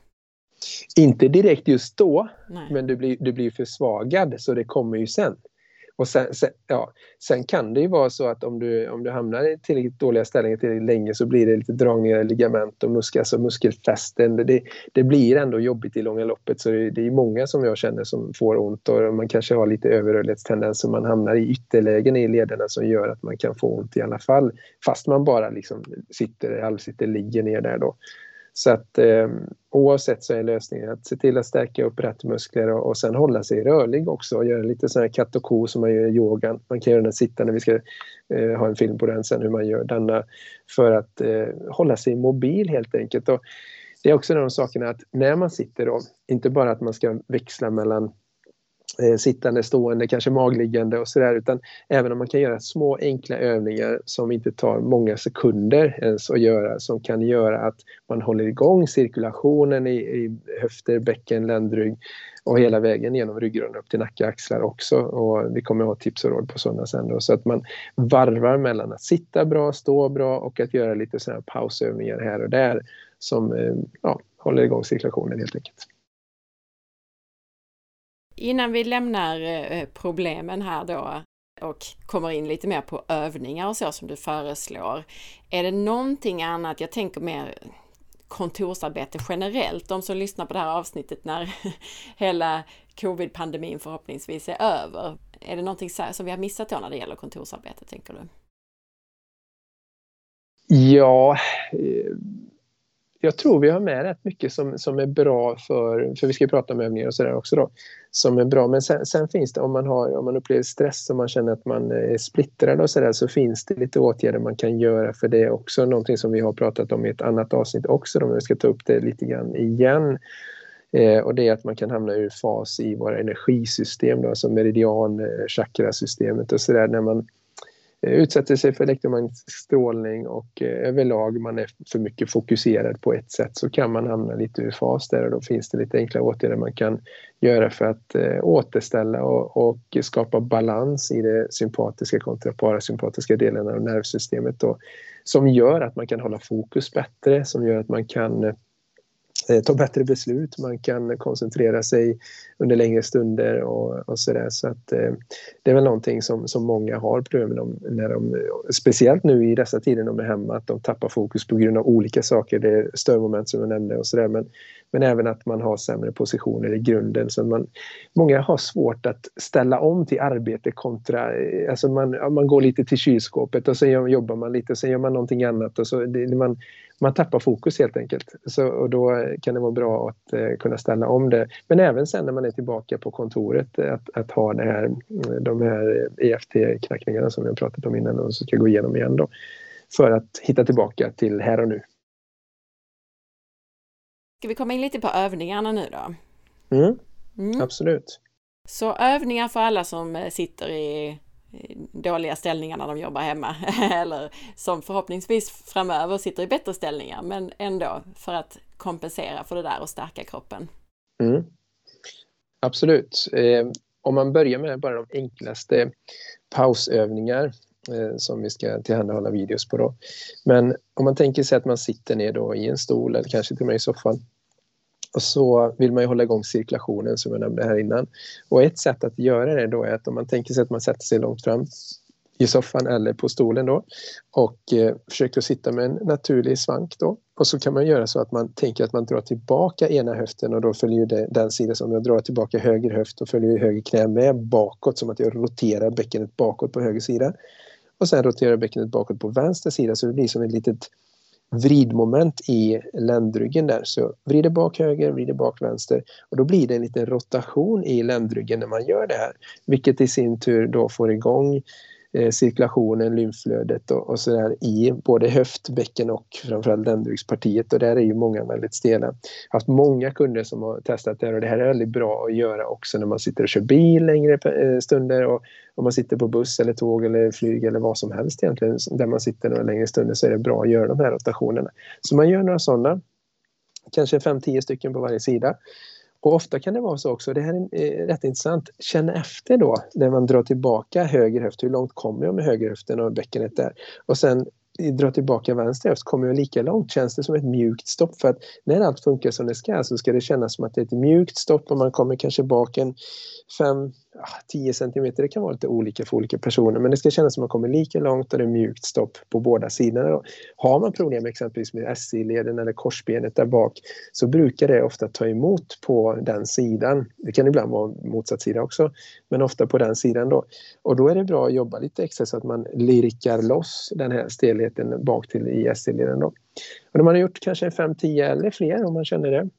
Inte direkt just då, Nej. men du blir, du blir försvagad så det kommer ju sen. Och sen, sen, ja, sen kan det ju vara så att om du, om du hamnar i tillräckligt dåliga ställningar tillräckligt länge så blir det lite dragningar i ligament och muskel, alltså muskelfästen. Det, det blir ändå jobbigt i långa loppet så det, det är många som jag känner som får ont och man kanske har lite överrörlighetstendenser. Man hamnar i ytterlägen i lederna som gör att man kan få ont i alla fall fast man bara liksom sitter, halvsitter, ligger ner där då. Så att eh, oavsett så är lösningen att se till att stärka upp rätt muskler och, och sen hålla sig rörlig också och göra lite sån här katt och ko som man gör i yogan. Man kan göra den sittande, vi ska eh, ha en film på den sen hur man gör denna för att eh, hålla sig mobil helt enkelt. Och det är också en av de sakerna att när man sitter då, inte bara att man ska växla mellan eh, sittande, stående, kanske magliggande och sådär utan även om man kan göra små enkla övningar som inte tar många sekunder ens att göra som kan göra att man håller igång cirkulationen i, i höfter, bäcken, ländrygg och hela vägen genom ryggraden upp till nacke och axlar också. Och vi kommer att ha tips och råd på sådana sen då. Så att man varvar mellan att sitta bra, stå bra och att göra lite sådana här pausövningar här och där som eh, ja, håller igång cirkulationen helt enkelt. Innan vi lämnar eh, problemen här då och kommer in lite mer på övningar och så som du föreslår. Är det någonting annat, jag tänker mer kontorsarbete generellt, de som lyssnar på det här avsnittet när hela covid-pandemin förhoppningsvis är över. Är det någonting som vi har missat då när det gäller kontorsarbete, tänker du? Ja, eh, jag tror vi har med rätt mycket som, som är bra för, för vi ska ju prata om övningar och sådär också då, som är bra. Men sen, sen, finns det, om man, har, om man upplever stress och man känner att man är splittrad och sådär så finns det lite åtgärder man kan göra för det är också någonting som vi har pratat om i ett annat avsnitt också om vi ska ta upp det lite grann igen. Eh, och det är att man kan hamna ur fas i våra energisystem, då, alltså meridian, eh, chakrasystemet och sådär när man Eh, utsätter sig för elektromagnetisk strålning och eh, överlag man är för mycket fokuserad på ett sätt så kan man hamna lite ur fas där och då finns det lite enkla åtgärder man kan göra för att eh, återställa och, och skapa balans i det sympatiska kontra parasympatiska delarna av nervsystemet då, som gör att man kan hålla fokus bättre, som gör att man kan Eh, ta bättre beslut, man kan koncentrera sig under längre stunder och, och sådär. Så att eh, det är väl någonting som, som många har problem med, när de, speciellt nu i dessa tider när de är hemma, att de tappar fokus på grund av olika saker. Det är störmoment som jag nämnde och sådär. Men, men även att man har sämre positioner i grunden. Så man, många har svårt att ställa om till arbete kontra, eh, alltså man, man går lite till kylskåpet och sen jobbar man lite och sen gör man någonting annat. Och så, det, man, man tappar fokus helt enkelt. Så, och då kan det vara bra att eh, kunna ställa om det. Men även sen när man är tillbaka på kontoret att, att ha det här, de här EFT-knackningarna som vi har pratat om innan och som ska gå igenom igen då. För att hitta tillbaka till här och nu. Ska vi komma in lite på övningarna nu då? Mm, mm. Absolut. Så övningar för alla som eh, sitter i Eh, dåliga ställningar när de jobbar hemma eller som förhoppningsvis framöver sitter i bättre ställningar men ändå för att kompensera för det där och stärka kroppen. Mm. Absolut. Eh, om man börjar med bara de enklaste pausövningar eh, som vi ska tillhandahålla videos på då. Men om man tänker sig att man sitter ner då i en stol eller kanske till och med i soffan och så vill man ju hålla igång cirkulationen som jag nämnde här innan. Och ett sätt att göra det då är att om man tänker sig att man sätter sig långt fram i soffan eller på stolen då och eh, försöker sitta med en naturlig svank då. Och så kan man göra så att man tänker att man drar tillbaka ena höften och då följer det den sidan som jag drar tillbaka höger höft och följer höger knä med bakåt som att jag roterar bäckenet bakåt på höger sida. Och sen roterar jag bäckenet bakåt på vänster sida så det blir som ett litet vridmoment i ländryggen där. Så vrider bak höger, vrider bak vänster och då blir det en liten rotation i ländryggen när man gör det här. Vilket i sin tur då får igång eh, Eh, cirkulationen, lymflödet och, och sådär i både höftbäcken och framförallt ländryggspartiet och där är ju många väldigt stela. Jag har haft många kunder som har testat det här och det här är väldigt bra att göra också när man sitter och kör bil längre eh, stunder och om man sitter på buss eller tåg eller flyg eller vad som helst egentligen där man sitter några längre stunder så är det bra att göra de här rotationerna. Så man gör några sådana, kanske 5-10 stycken på varje sida. Och ofta kan det vara så också, det här är eh, rätt intressant, känn efter då när man drar tillbaka höger höft, hur långt kommer jag med höger höften och bäckenet där? Och sen dra tillbaka vänster höft, kommer jag lika långt? Känns det som ett mjukt stopp? För att när allt funkar som det ska så ska det kännas som att det är ett mjukt stopp och man kommer kanske bak en Ah, 10 cm, det kan vara lite olika för olika personer men det ska kännas som att man kommer lika långt och det är mjukt stopp på båda sidorna. Då. Har man problem exempelvis med SI-leden eller korsbenet där bak så brukar det ofta ta emot på den sidan. Det kan ibland vara motsatt sida också men ofta på den sidan då. Och då är det bra att jobba lite extra så att man lirkar loss den här stelheten bak till i SI-leden då. Och när man har gjort kanske 5-10 eller fler om man känner det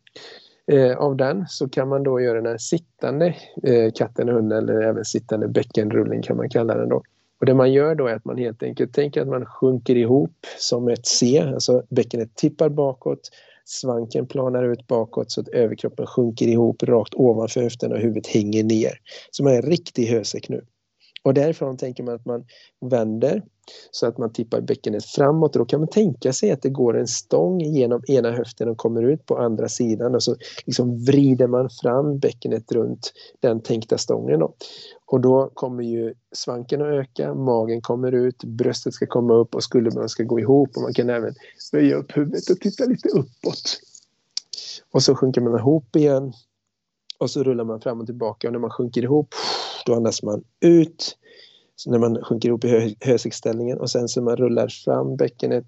eh, av den så kan man då göra den här sittande eh, katten och hunden eller även sittande bäckenrullning kan man kalla den då. Och det man gör då är att man helt enkelt tänker att man sjunker ihop som ett C, alltså bäckenet tippar bakåt, svanken planar ut bakåt så att överkroppen sjunker ihop rakt ovanför höften och huvudet hänger ner. Så man är en riktig hösäck nu. Och därifrån tänker man att man vänder så att man tippar bäckenet framåt och då kan man tänka sig att det går en stång genom ena höften och kommer ut på andra sidan och så liksom vrider man fram bäckenet runt den tänkta stången. Då. Och då kommer ju svanken att öka, magen kommer ut, bröstet ska komma upp och skulderbladen ska gå ihop och man kan även böja upp huvudet och titta lite uppåt. Och så sjunker man ihop igen och så rullar man fram och tillbaka och när man sjunker ihop då andas man ut så när man sjunker ihop i hösiktsställningen och sen så man rullar fram bäckenet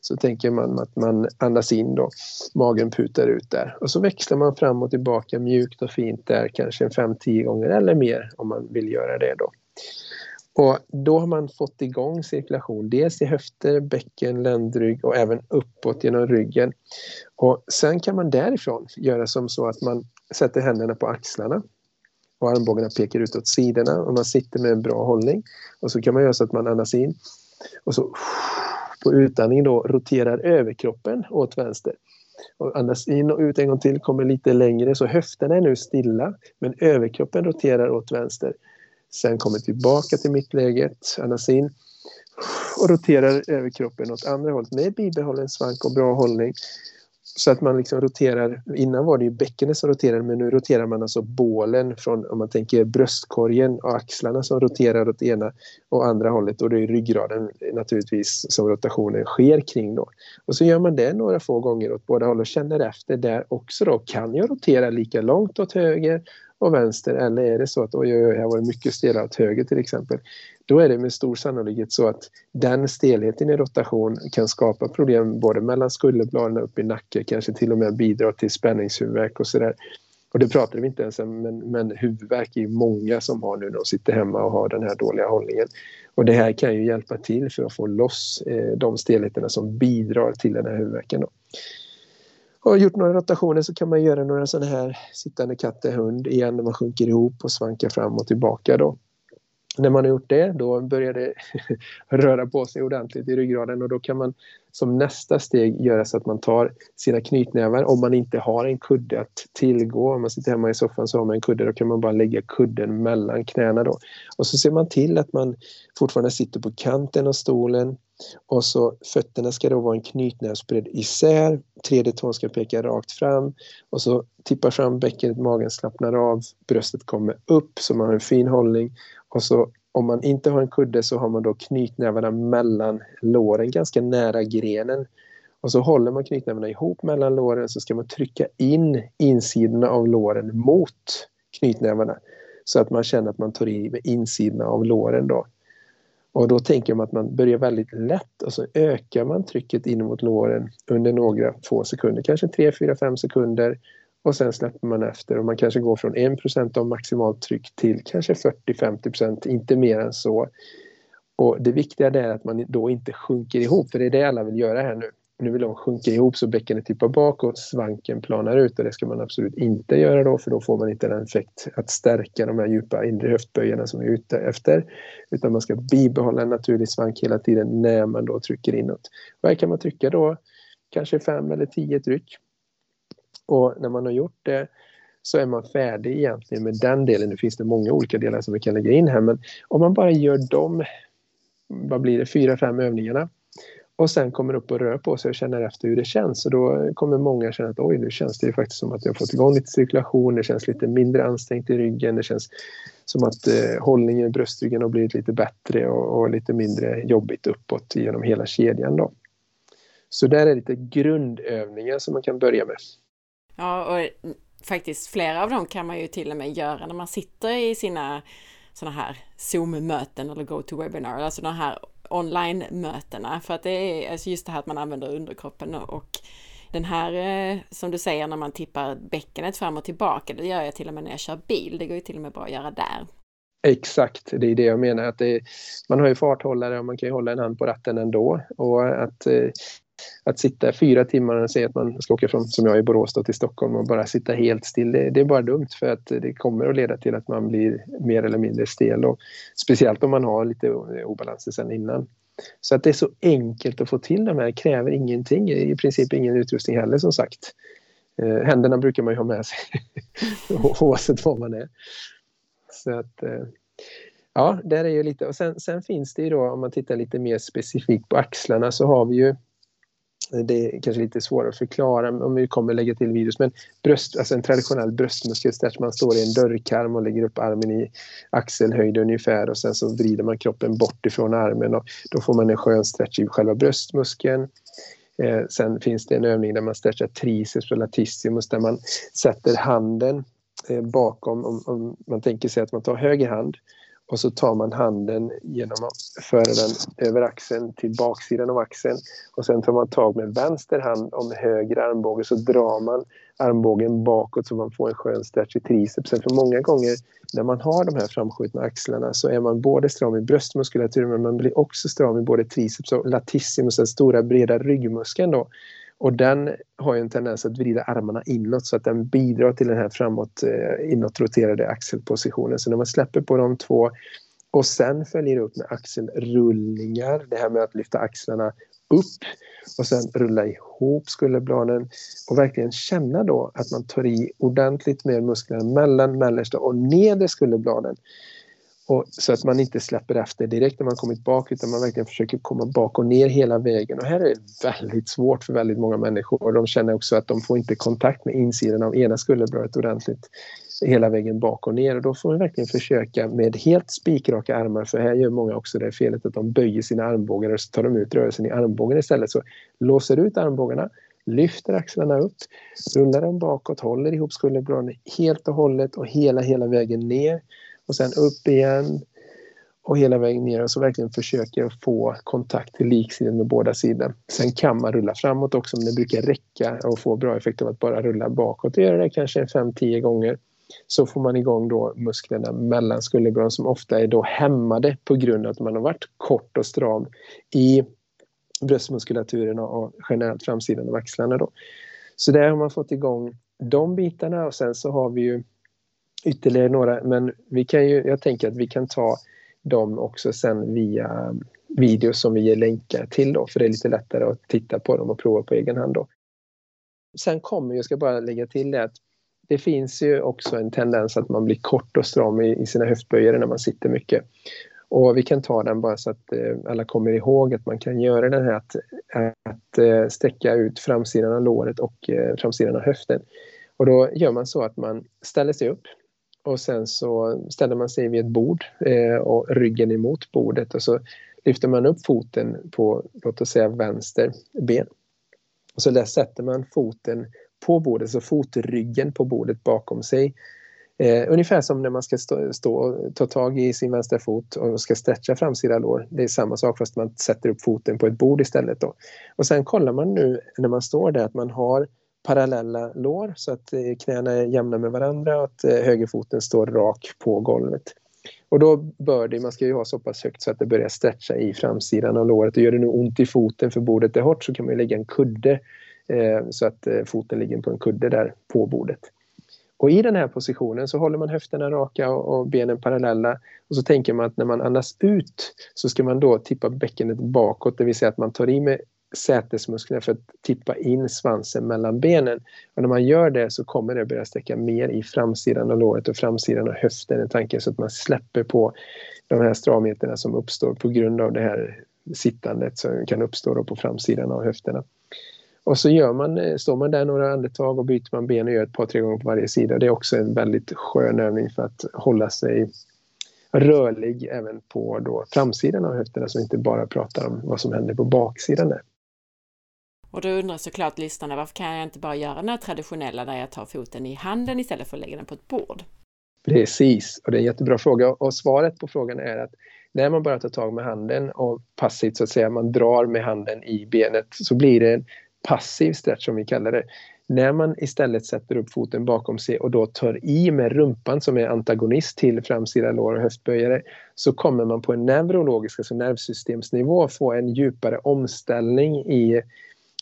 så tänker man att man andas in då, magen putar ut där och så växlar man fram och tillbaka mjukt och fint där kanske 5-10 gånger eller mer om man vill göra det då. Och då har man fått igång cirkulation, dels i höfter, bäcken, ländrygg och även uppåt genom ryggen. Och sen kan man därifrån göra som så att man sätter händerna på axlarna och armbågarna pekar ut åt sidorna och man sitter med en bra hållning. Och så kan man göra så att man andas in och så på utandning då roterar överkroppen åt vänster. Och andas in och ut en gång till, kommer lite längre så höfterna är nu stilla men överkroppen roterar åt vänster. Sen kommer tillbaka till mittläget, andas in och roterar överkroppen åt andra hållet med bibehållen svank och bra hållning. Så att man liksom roterar, innan var det ju bäckenet som roterade men nu roterar man alltså bålen från, om man tänker bröstkorgen och axlarna som roterar åt ena och andra hållet och det är ryggraden naturligtvis som rotationen sker kring då. Och så gör man det några få gånger åt båda håll och känner efter där också då, kan jag rotera lika långt åt höger och vänster eller är det så att oj, oj, oj, jag var mycket stelare åt höger till exempel. Då är det med stor sannolikhet så att den stelheten i rotation kan skapa problem både mellan skulderbladen och upp i nacken, kanske till och med bidra till spänningshuvudvärk och sådär. Och det pratar vi inte ens om, men, men huvudvärk är ju många som har nu när de sitter hemma och har den här dåliga hållningen. Och det här kan ju hjälpa till för att få loss eh, de stelheterna som bidrar till den här huvudvärken. Då och gjort några rotationer så kan man göra några sådana här sittande katt hund igen när man sjunker ihop och svankar fram och tillbaka då. När man har gjort det då börjar det röra på sig ordentligt i ryggraden och då kan man som nästa steg göra så att man tar sina knytnävar om man inte har en kudde att tillgå. Om man sitter hemma i soffan så har man en kudde, då kan man bara lägga kudden mellan knäna då. Och så ser man till att man fortfarande sitter på kanten av stolen och så fötterna ska då vara en knytnävsbredd isär, tredje tån ska peka rakt fram och så tippar fram bäckenet, magen slappnar av, bröstet kommer upp så man har en fin hållning och så om man inte har en kudde så har man då knytnävarna mellan låren ganska nära grenen. Och så håller man knytnävarna ihop mellan låren så ska man trycka in insidorna av låren mot knytnävarna så att man känner att man tar i med insidorna av låren då. Och då tänker man att man börjar väldigt lätt och så ökar man trycket in mot låren under några få sekunder, kanske 3, 4, 5 sekunder och sen släpper man efter och man kanske går från 1 av maximalt tryck till kanske 40-50% inte mer än så. Och det viktiga är att man då inte sjunker ihop, för det är det alla vill göra här nu. Nu vill de sjunka ihop så bäckenet tippar bak och svanken planar ut och det ska man absolut inte göra då för då får man inte den effekt att stärka de här djupa inre höftböjarna som vi är ute efter. Utan man ska bibehålla en naturlig svank hela tiden när man då trycker inåt. Och här kan man trycka då kanske fem eller tio tryck och när man har gjort det så är man färdig egentligen med den delen. Nu finns det många olika delar som vi kan lägga in här men om man bara gör de, vad blir det, fyra, fem övningarna och sen kommer upp och rör på sig och känner efter hur det känns. Och då kommer många känna att oj, nu känns det ju faktiskt som att jag har fått igång lite cirkulation, det känns lite mindre ansträngt i ryggen, det känns som att eh, hållningen i bröstryggen har blivit lite bättre och, och, lite mindre jobbigt uppåt genom hela kedjan. Då. Så där är lite grundövningar som man kan börja med. Ja, och faktiskt flera av dem kan man ju till och med göra när man sitter i sina sådana här Zoom-möten eller GoToWebinar, alltså de här online-mötena. För att det är alltså just det här att man använder underkroppen och den här eh, som du säger när man tippar bäckenet fram och tillbaka, det gör jag till och med när jag kör bil. Det går ju till och med bra att göra där. Exakt, det är det jag menar. Att det, man har ju farthållare och man kan ju hålla en hand på ratten ändå. Och att, eh, att sitta fyra timmar och säga att man ska åka från, som jag i Borås då, till Stockholm och bara sitta helt still, det, det, är bara dumt för att det kommer att leda till att man blir mer eller mindre stel. Och speciellt om man har lite obalanser sedan innan. Så att det är så enkelt att få till de här, kräver ingenting, i princip ingen utrustning heller som sagt. Eh, händerna brukar man ju ha med sig oavsett var man är. Så att, eh, ja, där är ju lite, och sen, sen finns det ju då om man tittar lite mer specifikt på axlarna så har vi ju det är kanske lite svårare att förklara om vi kommer lägga till videos. Men bröst, alltså en traditionell bröstmuskelstretch. Man står i en dörrkarm och lägger upp armen i axelhöjd ungefär och sen så vrider man kroppen bort ifrån armen och då får man en skön stretch i själva bröstmuskeln. Eh, sen finns det en övning där man stretchar triceps och latissimus där man sätter handen eh, bakom, om, om, man tänker sig att man tar höger hand och så tar man handen genom att föra den över axeln till baksidan av axeln. Och sen tar man tag med vänster hand om höger armbåge så drar man armbågen bakåt så man får en skön stretch i tricepsen. För många gånger när man har de här framskjutna axlarna så är man både stram i bröstmuskulaturen men man blir också stram i både triceps och latissimus, den stora breda ryggmuskeln då. Och den har en tendens att vrida armarna inåt så att den bidrar till den här framåt eh, inåtroterade axelpositionen. Så när man släpper på de två och sen följer upp med axelrullningar, det här med att lyfta axlarna upp och sen rulla ihop skulderbladen och verkligen känna då att man tar i ordentligt med musklerna mellan mellersta och nedre skulderbladen. Och, så att man inte släpper efter direkt när man kommit bak utan man verkligen försöker komma bak och ner hela vägen. Och här är det väldigt svårt för väldigt många människor. Och de känner också att de får inte kontakt med insidan av ena skulderbladet ordentligt hela vägen bak och ner. Och då får man verkligen försöka med helt spikraka armar. För här gör många också det felet att de böjer sina armbågar och så tar de ut rörelsen i armbågen istället. Så låser ut armbågarna lyfter axlarna upp, rullar dem bakåt, håller ihop skulderbladen helt och hållet och hela, hela vägen ner och sen upp igen och hela vägen ner och så verkligen försöker få kontakt till liksidan med båda sidor. Sen kan man rulla framåt också men det brukar räcka och få bra effekt av att bara rulla bakåt och göra det kanske 5-10 gånger. Så får man igång då musklerna mellan skulderbladen som ofta är då hämmade på grund av att man har varit kort och stram i bröstmuskulaturen och generellt framsidan av axlarna. Då. Så där har man fått igång de bitarna och sen så har vi ju ytterligare några, men vi kan ju, jag tänker att vi kan ta dem också sen via videos som vi ger länkar till då, för det är lite lättare att titta på dem och prova på egen hand då. Sen kommer, jag ska bara lägga till det att det finns ju också en tendens att man blir kort och stram i, i sina höftböjare när man sitter mycket. Och vi kan ta den bara så att eh, alla kommer ihåg att man kan göra den här att, att eh, sträcka ut framsidan av låret och eh, framsidan av höften. Och då gör man så att man ställer sig upp och sen så ställer man sig vid ett bord eh, och ryggen emot bordet och så lyfter man upp foten på, låt oss säga vänster ben. Och så där sätter man foten på bordet, så fotryggen på bordet bakom sig. Eh, ungefär som när man ska stå, stå, och ta tag i sin vänstra fot och ska stretcha framsida lår. Det är samma sak fast man sätter upp foten på ett bord istället. Då. Och sen kollar man nu när man står där att man har parallella lår så att eh, knäna är jämna med varandra och att eh, högerfoten står rak på golvet. Och då bör det, man ska ju ha så pass högt så att det börjar stretcha i framsidan av låret. Och gör det nu ont i foten för bordet är hårt så kan man lägga en kudde eh, så att eh, foten ligger på en kudde där på bordet. Och i den här positionen så håller man höfterna raka och, och benen parallella och så tänker man att när man andas ut så ska man då tippa bäckenet bakåt, det vill säga att man tar i med sätesmusklerna för att tippa in svansen mellan benen. Och när man gör det så kommer det börja sträcka mer i framsidan av låret och framsidan av höften i tanken så att man släpper på de här stramheterna som uppstår på grund av det här sittandet som kan uppstå på framsidan av höfterna. Och så gör man, eh, står man där några andetag och byter man ben och gör ett par, tre gånger på varje sida. Det är också en väldigt skön övning för att hålla sig rörlig även på då framsidan av höfterna så inte bara pratar om vad som händer på baksidan där. Och då undrar såklart lyssnarna, varför kan jag inte bara göra den här traditionella där jag tar foten i handen istället för att lägga den på ett bord? Precis, och det är en jättebra fråga. Och svaret på frågan är att när man bara tar tag med handen och passivt så att säga, man drar med handen i benet så blir det en passiv stretch som vi kallar det. När man istället sätter upp foten bakom sig och då tar i med rumpan som är antagonist till framsida lår och höftböjare så kommer man på en neurologisk, alltså nervsystemsnivå få en djupare omställning i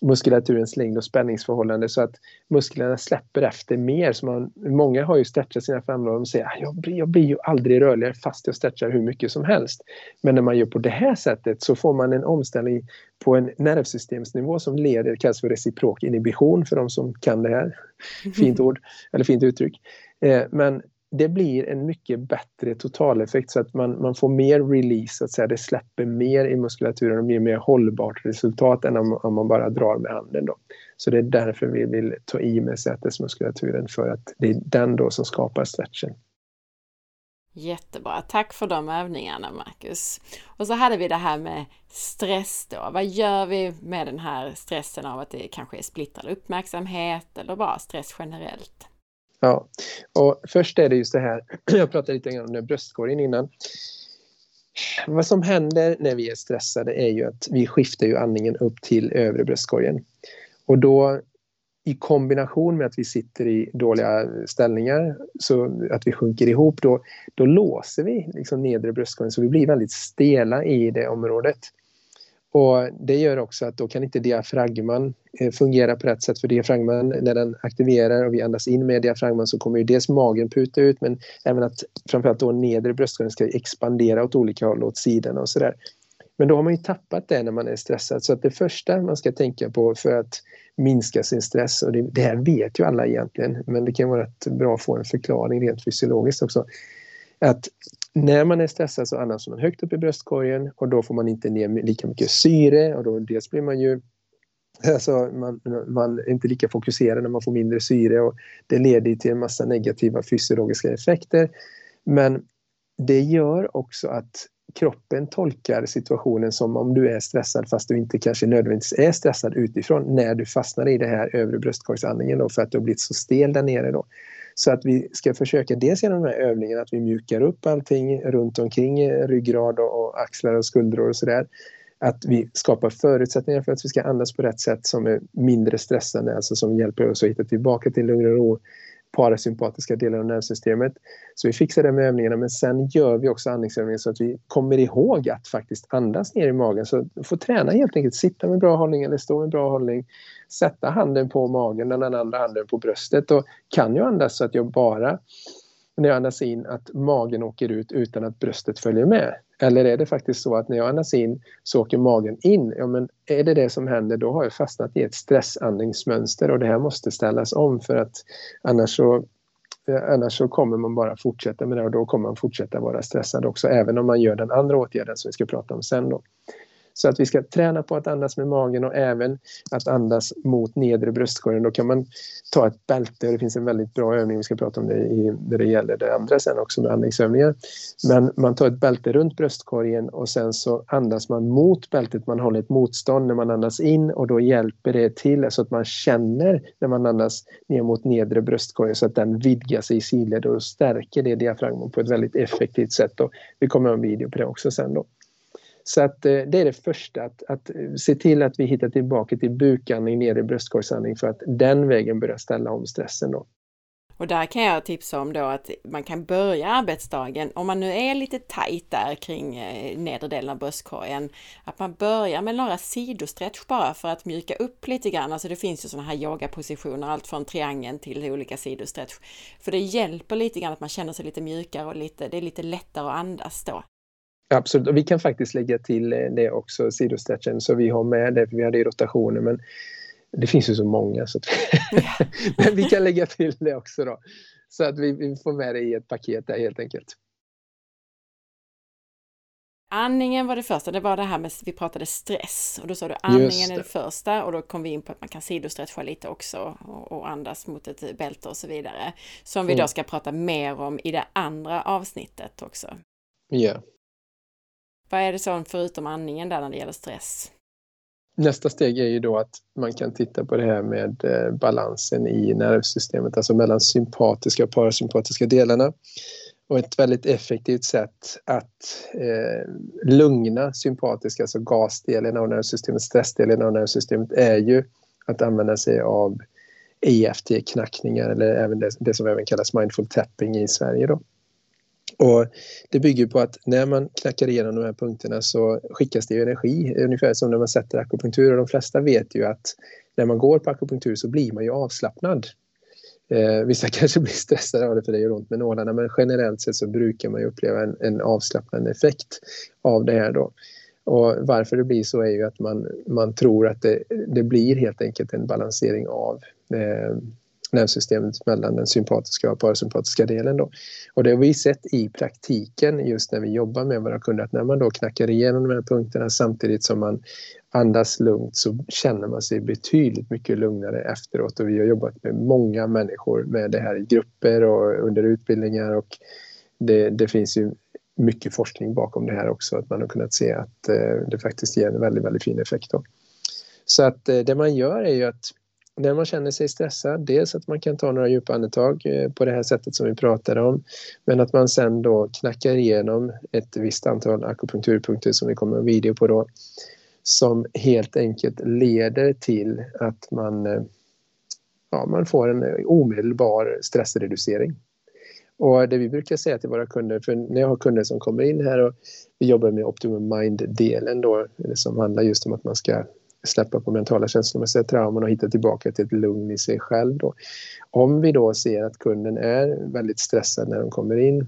muskulaturens längd och spänningsförhållande så att musklerna släpper efter mer. Så man, många har ju stretchat sina framlår och säger att ah, jag blir, jag blir ju aldrig rörligare fast jag stretchar hur mycket som helst. Men när man gör på det här sättet så får man en omställning på en nervsystemsnivå som leder, kallas för reciprok inhibition för de som kan det här. Fint ord, eller fint uttryck. Eh, men det blir en mycket bättre totaleffekt så att man, man får mer release, så att säga. det släpper mer i muskulaturen och blir mer hållbart resultat än om, om man bara drar med handen. Då. Så det är därför vi vill ta i med sätesmuskulaturen för att det är den då som skapar stretchen. Jättebra, tack för de övningarna Marcus. Och så hade vi det här med stress då. Vad gör vi med den här stressen av att det kanske är splittrad uppmärksamhet eller bara stress generellt? Ja, och först är det just det här, jag pratade lite grann om den bröstkorgen innan. Vad som händer när vi är stressade är ju att vi skiftar ju andningen upp till övre bröstkorgen. Och då i kombination med att vi sitter i dåliga ställningar, så att vi sjunker ihop, då, då låser vi liksom nedre bröstkorgen så vi blir väldigt stela i det området. Och det gör också att då kan inte diafragman eh, fungera på rätt sätt för diafragman när den aktiverar och vi andas in med diafragman så kommer ju dels magen puta ut men även att framförallt då nedre bröstkorgen ska expandera åt olika håll, åt sidorna och sådär. Men då har man ju tappat det när man är stressad så att det första man ska tänka på för att minska sin stress och det, det här vet ju alla egentligen men det kan vara bra att få en förklaring rent fysiologiskt också. Att när man är stressad så andas man högt upp i bröstkorgen och då får man inte ner lika mycket syre och då dels blir man ju Alltså man, man är inte lika fokuserad när man får mindre syre och det leder till en massa negativa fysiologiska effekter. Men det gör också att kroppen tolkar situationen som om du är stressad fast du inte kanske nödvändigtvis är stressad utifrån när du fastnar i det här övre bröstkorgsandningen då för att du har blivit så stel där nere då. Så att vi ska försöka dels genom de här övningarna att vi mjukar upp allting runt omkring eh, ryggrad och axlar och skuldror och sådär. Att vi skapar förutsättningar för att vi ska andas på rätt sätt som är mindre stressande, alltså som hjälper oss att hitta tillbaka till lugn och ro parasympatiska delen av nervsystemet. Så vi fixar det med övningarna men sen gör vi också andningsövningar så att vi kommer ihåg att faktiskt andas ner i magen. Så få träna helt enkelt, sitta med bra hållning eller stå med bra hållning. Sätta handen på magen, den andra handen på bröstet och kan jag andas så att jag bara när jag andas in att magen åker ut utan att bröstet följer med? Eller är det faktiskt så att när jag andas in så åker magen in? Ja, men är det det som händer då har jag fastnat i ett stressandningsmönster och det här måste ställas om för att annars så, eh, annars så kommer man bara fortsätta med det och då kommer man fortsätta vara stressad också även om man gör den andra åtgärden som vi ska prata om sen. Då. Så att vi ska träna på att andas med magen och även att andas mot nedre bröstkorgen. Då kan man ta ett bälte. Det finns en väldigt bra övning, vi ska prata om det i, när det gäller det andra sen också med andningsövningar. Men man tar ett bälte runt bröstkorgen och sen så andas man mot bältet. Man håller ett motstånd när man andas in och då hjälper det till så att man känner när man andas ner mot nedre bröstkorgen så att den vidgar sig i sidled och stärker det diafragman på ett väldigt effektivt sätt. Och vi kommer ha en video på det också sen då. Så att eh, det är det första, att, att eh, se till att vi hittar tillbaka till bukandning ner i bröstkorgsandning för att den vägen börja ställa om stressen då. Och där kan jag tipsa om då att man kan börja arbetsdagen, om man nu är lite tajt där kring eh, nedre delen av bröstkorgen, att man börjar med några sidostretch bara för att mjuka upp lite grann. Alltså det finns ju sådana här yogapositioner, allt från triangeln till olika sidostretch. För det hjälper lite grann att man känner sig lite mjukare och lite, det är lite lättare att andas då. Absolut, och vi kan faktiskt lägga till eh, det också, sidostretchen, så vi har med det, för vi hade ju rotationer, men det finns ju så många så men vi kan lägga till det också då. Så att vi, vi får med det i ett paket där helt enkelt. Andningen var det första, det var det här med, vi pratade stress och då sa du andningen det. är det första och då kom vi in på att man kan sidostretcha lite också och, och andas mot ett bälte och så vidare. Som vi då mm. ska prata mer om i det andra avsnittet också. Ja. Vad är det som förutom andningen där när det gäller stress? nästa steg är ju då att man kan titta på det här med eh, balansen i nervsystemet, alltså mellan sympatiska och parasympatiska delarna. Och ett väldigt effektivt sätt att eh, lugna sympatiska, alltså gasdelen av nervsystemet, stressdelen av nervsystemet, är ju att använda sig av EFT-knackningar eller även det, det, som även kallas mindful tapping i Sverige. Då. Och det bygger på att när man knackar igenom de här punkterna så skickas det energi, ungefär som när man sätter akupunktur. Och de flesta vet ju att när man går på akupunktur så blir man ju avslappnad. Eh, vissa kanske blir stressade av det för det gör ont med nålarna men generellt sett så brukar man ju uppleva en, en avslappnande effekt av det här då. Och varför det blir så är ju att man, man tror att det, det blir helt enkelt en balansering av eh, nervsystemet mellan den sympatiska och parasympatiska delen. Då. Och det har vi sett i praktiken just när vi jobbar med våra kunder att när man då knackar igenom de här punkterna samtidigt som man andas lugnt så känner man sig betydligt mycket lugnare efteråt och vi har jobbat med många människor med det här i grupper och under utbildningar och det, det finns ju mycket forskning bakom det här också att man har kunnat se att eh, det faktiskt ger en väldigt, väldigt fin effekt. Då. Så att eh, det man gör är ju att när man känner sig stressad, dels att man kan ta några djupa andetag eh, på det här sättet som vi pratade om, men att man sen då knackar igenom ett visst antal akupunkturpunkter som vi kommer att video på då, som helt enkelt leder till att man, eh, ja, man får en eh, omedelbar stressreducering. Och det vi brukar säga till våra kunder, för när jag har kunder som kommer in här och vi jobbar med Optimum Mind-delen då, som handlar just om att man ska släppa på mentala känslomässiga trauman och hitta tillbaka till ett lugn i sig själv. Då. Om vi då ser att kunden är väldigt stressad när de kommer in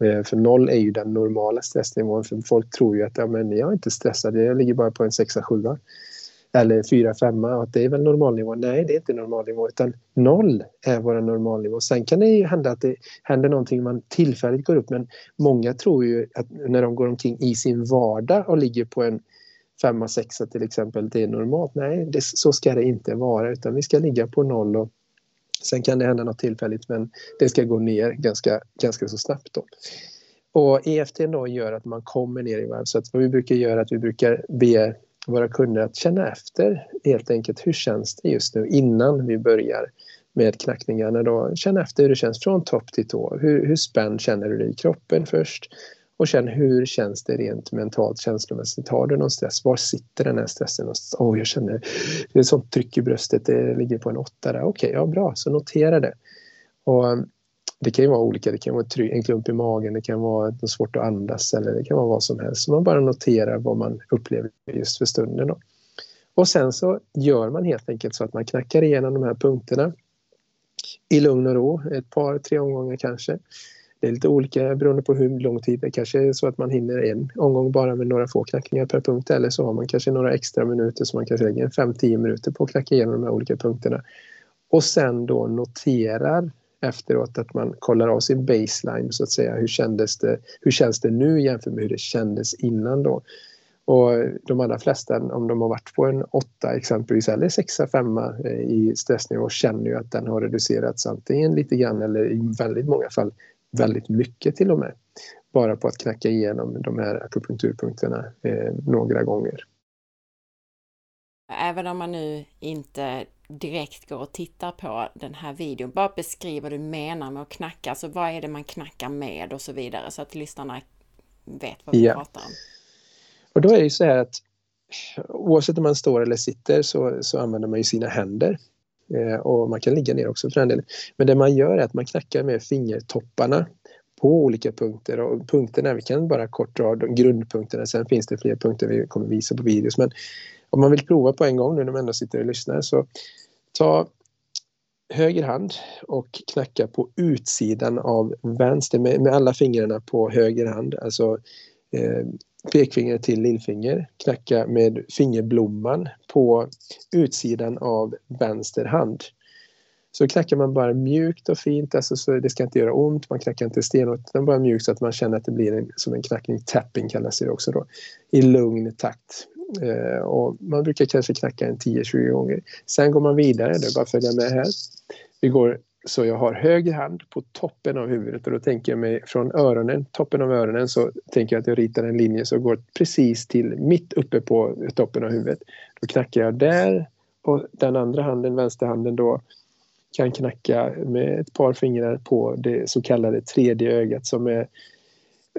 eh, för noll är ju den normala stressnivån. För folk tror ju att ja, men jag är inte stressad, jag ligger bara på en sexa, sjua. Eller fyra, femma, att det är väl normalnivå. Nej, det är inte normalnivå, utan noll är vår normalnivå. Sen kan det ju hända att det händer någonting, man tillfälligt går upp, men många tror ju att när de går omkring i sin vardag och ligger på en femma, sexa till exempel, det är normalt. Nej, det, så ska det inte vara utan vi ska ligga på noll och sen kan det hända något tillfälligt men det ska gå ner ganska, ganska så snabbt. Då. Och EFT då gör att man kommer ner i varv så att vad vi brukar göra är att vi brukar be våra kunder att känna efter helt enkelt hur känns det just nu innan vi börjar med knackningarna då. Känn efter hur det känns från topp till tå. Hur, hur spänd känner du dig i kroppen först? Och känn hur känns det rent mentalt, känslomässigt. Har du någon stress? Var sitter den här stressen? oh, jag känner det är ett sånt tryck i bröstet, det ligger på en åtta där. Okej, okay, ja bra, så notera det. Och mm, det kan ju vara olika, det kan vara en klump i magen, det kan vara svårt att andas eller det kan vara vad som helst. Så man bara noterar vad man upplever just för stunden. Då. Och sen så gör man helt enkelt så att man knackar igenom de här punkterna i lugn och ro, ett par, tre omgångar kanske. Det är lite olika beroende på hur lång tid. Det kanske är så att man hinner en omgång bara med några få knackningar per punkt eller så har man kanske några extra minuter så man kanske lägger 5-10 minuter på att knacka igenom de här olika punkterna. Och sen då noterar efteråt att man kollar av sin baseline så att säga. Hur, kändes det, hur känns det nu jämfört med hur det kändes innan då? Och de allra flesta, om de har varit på en åtta exempelvis eller sexa, femma eh, i stressnivå känner ju att den har reducerats antingen lite grann eller i väldigt många fall väldigt mycket till och med. Bara på att knacka igenom de här akupunkturpunkterna eh, några gånger. Även om man nu inte direkt går och tittar på den här videon, bara beskriv vad du menar med att knacka, alltså vad är det man knackar med och så vidare så att lyssnarna vet vad vi ja. pratar om. Och då är det ju så här att oavsett om man står eller sitter så, så använder man ju sina händer Eh, och man kan ligga ner också för den delen. Men det man gör är att man knackar med fingertopparna på olika punkter och punkterna, vi kan bara kort dra de grundpunkterna, sen finns det fler punkter vi kommer visa på videos. Men om man vill prova på en gång nu när man ändå sitter och lyssnar så ta höger hand och knacka på utsidan av vänster med, med alla fingrarna på höger hand, alltså eh, pekfinger till lillfinger, knacka med fingerblomman på utsidan av vänster hand. Så knackar man bara mjukt och fint, alltså så det ska inte göra ont, man knackar inte stenhårt, utan bara mjukt så att man känner att det blir en, som en knackning, tapping kallas det också då, i lugn takt. Eh, och man brukar kanske knacka en 10-20 gånger. Sen går man vidare, det är bara att följa med här. Vi går så jag har höger hand på toppen av huvudet och då tänker jag mig från öronen, toppen av öronen så tänker jag att jag ritar en linje som går precis till mitt uppe på toppen av huvudet. Då knackar jag där och den andra handen, vänsterhanden då, kan knacka med ett par fingrar på det så kallade tredje ögat som är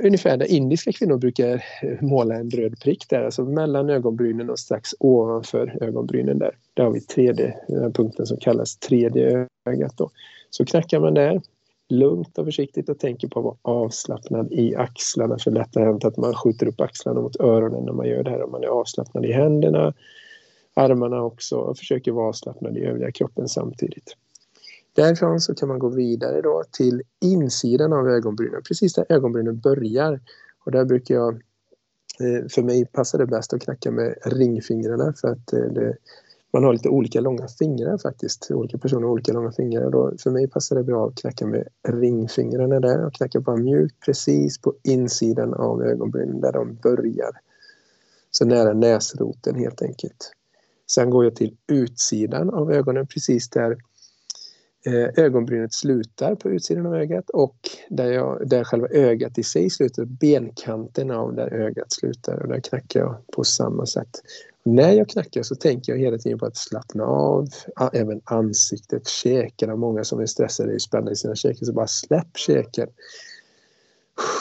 ungefär där indiska kvinnor brukar måla en röd prick där, alltså mellan ögonbrynen och strax ovanför ögonbrynen där. Där har vi tredje, den här punkten som kallas tredje ögat då. Så knackar man där lugnt och försiktigt och tänker på att vara avslappnad i axlarna. För lätt har hänt att man skjuter upp axlarna mot öronen när man gör det här. Om man är avslappnad i händerna, armarna också och försöker vara avslappnad i övriga kroppen samtidigt. Därifrån så kan man gå vidare då till insidan av ögonbrynen, precis där ögonbrynen börjar. Och där brukar jag, eh, för mig passar det bäst att knacka med ringfingrarna för att eh, det, man har lite olika långa fingrar faktiskt. Olika personer har olika långa fingrar. Då, för mig passar det bra att knacka med ringfingrarna där och knacka bara mjukt precis på insidan av ögonbrynen där de börjar. Så nära näsroten helt enkelt. Sen går jag till utsidan av ögonen precis där eh, ögonbrynet slutar på utsidan av ögat och där, jag, där själva ögat i sig slutar, benkanten av där ögat slutar och där knackar jag på samma sätt. När jag knackar så tänker jag hela tiden på att slappna av, även ansiktet, käkarna. Många som är stressade är spända i sina käkar så bara släpp käken.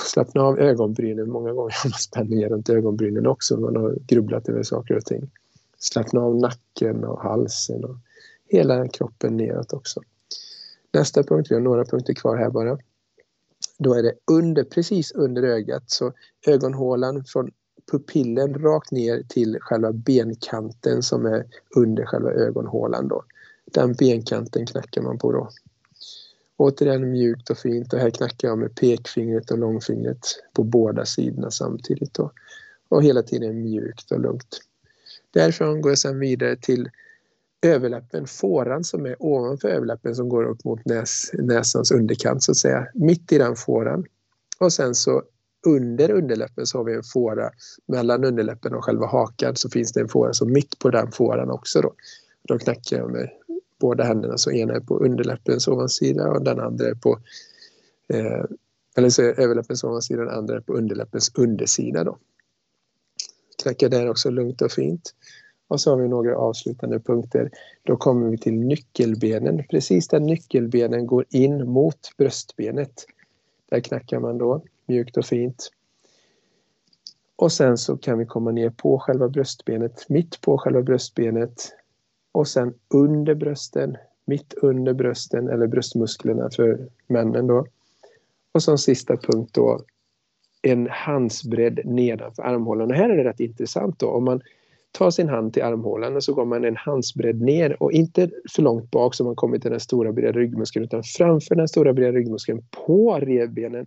Slappna av ögonbrynen. Många gånger har man spänningar runt ögonbrynen också. Man har grubblat över saker och ting. Slappna av nacken och halsen och hela kroppen neråt också. Nästa punkt, vi har några punkter kvar här bara. Då är det under, precis under ögat, så ögonhålan från pupillen rakt ner till själva benkanten som är under själva ögonhålan. Då. Den benkanten knackar man på då. Återigen mjukt och fint och här knackar jag med pekfingret och långfingret på båda sidorna samtidigt. Då. Och hela tiden mjukt och lugnt. Därifrån går jag sedan vidare till överläppen, fåran som är ovanför överläppen som går upp mot näs, näsans underkant så att säga, mitt i den fåran. Och sen så under underläppen så har vi en fåra mellan underläppen och själva hakan så finns det en fåra så mitt på den fåran också då. Då knackar jag med båda händerna så ena är på underläppens ovansida och den andra är på eh, eller så är överläppens ovansida och den andra är på underläppens undersida då. Knackar där också lugnt och fint. Och så har vi några avslutande punkter. Då kommer vi till nyckelbenen. Precis där nyckelbenen går in mot bröstbenet. Där knackar man då mjukt och fint. Och sen så kan vi komma ner på själva bröstbenet, mitt på själva bröstbenet. Och sen under brösten, mitt under brösten eller bröstmusklerna för männen då. Och som sista punkt då en handsbredd nedanför armhålan. Och här är det rätt intressant då. Om man tar sin hand till armhålan och så går man en handsbredd ner och inte för långt bak så man kommer till den stora breda ryggmuskeln utan framför den stora breda ryggmuskeln på revbenen.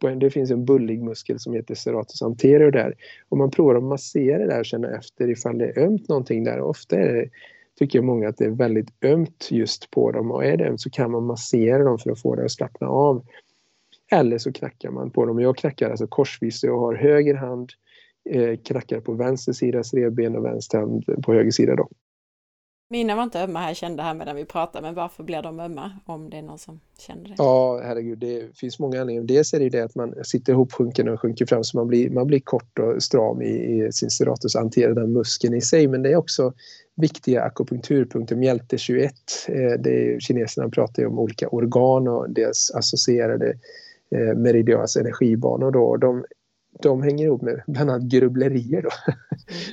Det finns en bullig muskel som heter serratus anterior där. Om man provar att massera där och känna efter ifall det är ömt någonting där. Ofta är det, tycker många att det är väldigt ömt just på dem och är det ömt så kan man massera dem för att få det att slappna av. Eller så knackar man på dem. Jag knackar alltså korsvis så jag har höger hand eh, knackar på vänster sidas revben och vänster hand på höger sida då. Mina var inte ömma här, kände här medan vi pratade, men varför blir de ömma? Om det är någon som känner det. Ja, herregud, det finns många anledningar. Dels är det det att man sitter ihopsjunken och sjunker fram så man blir, man blir kort och stram i, i sin serratus, hanterar den muskeln i sig. Men det är också viktiga akupunkturpunkter. Mjälte 21, eh, det är, kineserna pratar ju om olika organ och deras associerade eh, meridias energibanor. Då. De de hänger ihop med bland annat grubblerier. Då. Mm.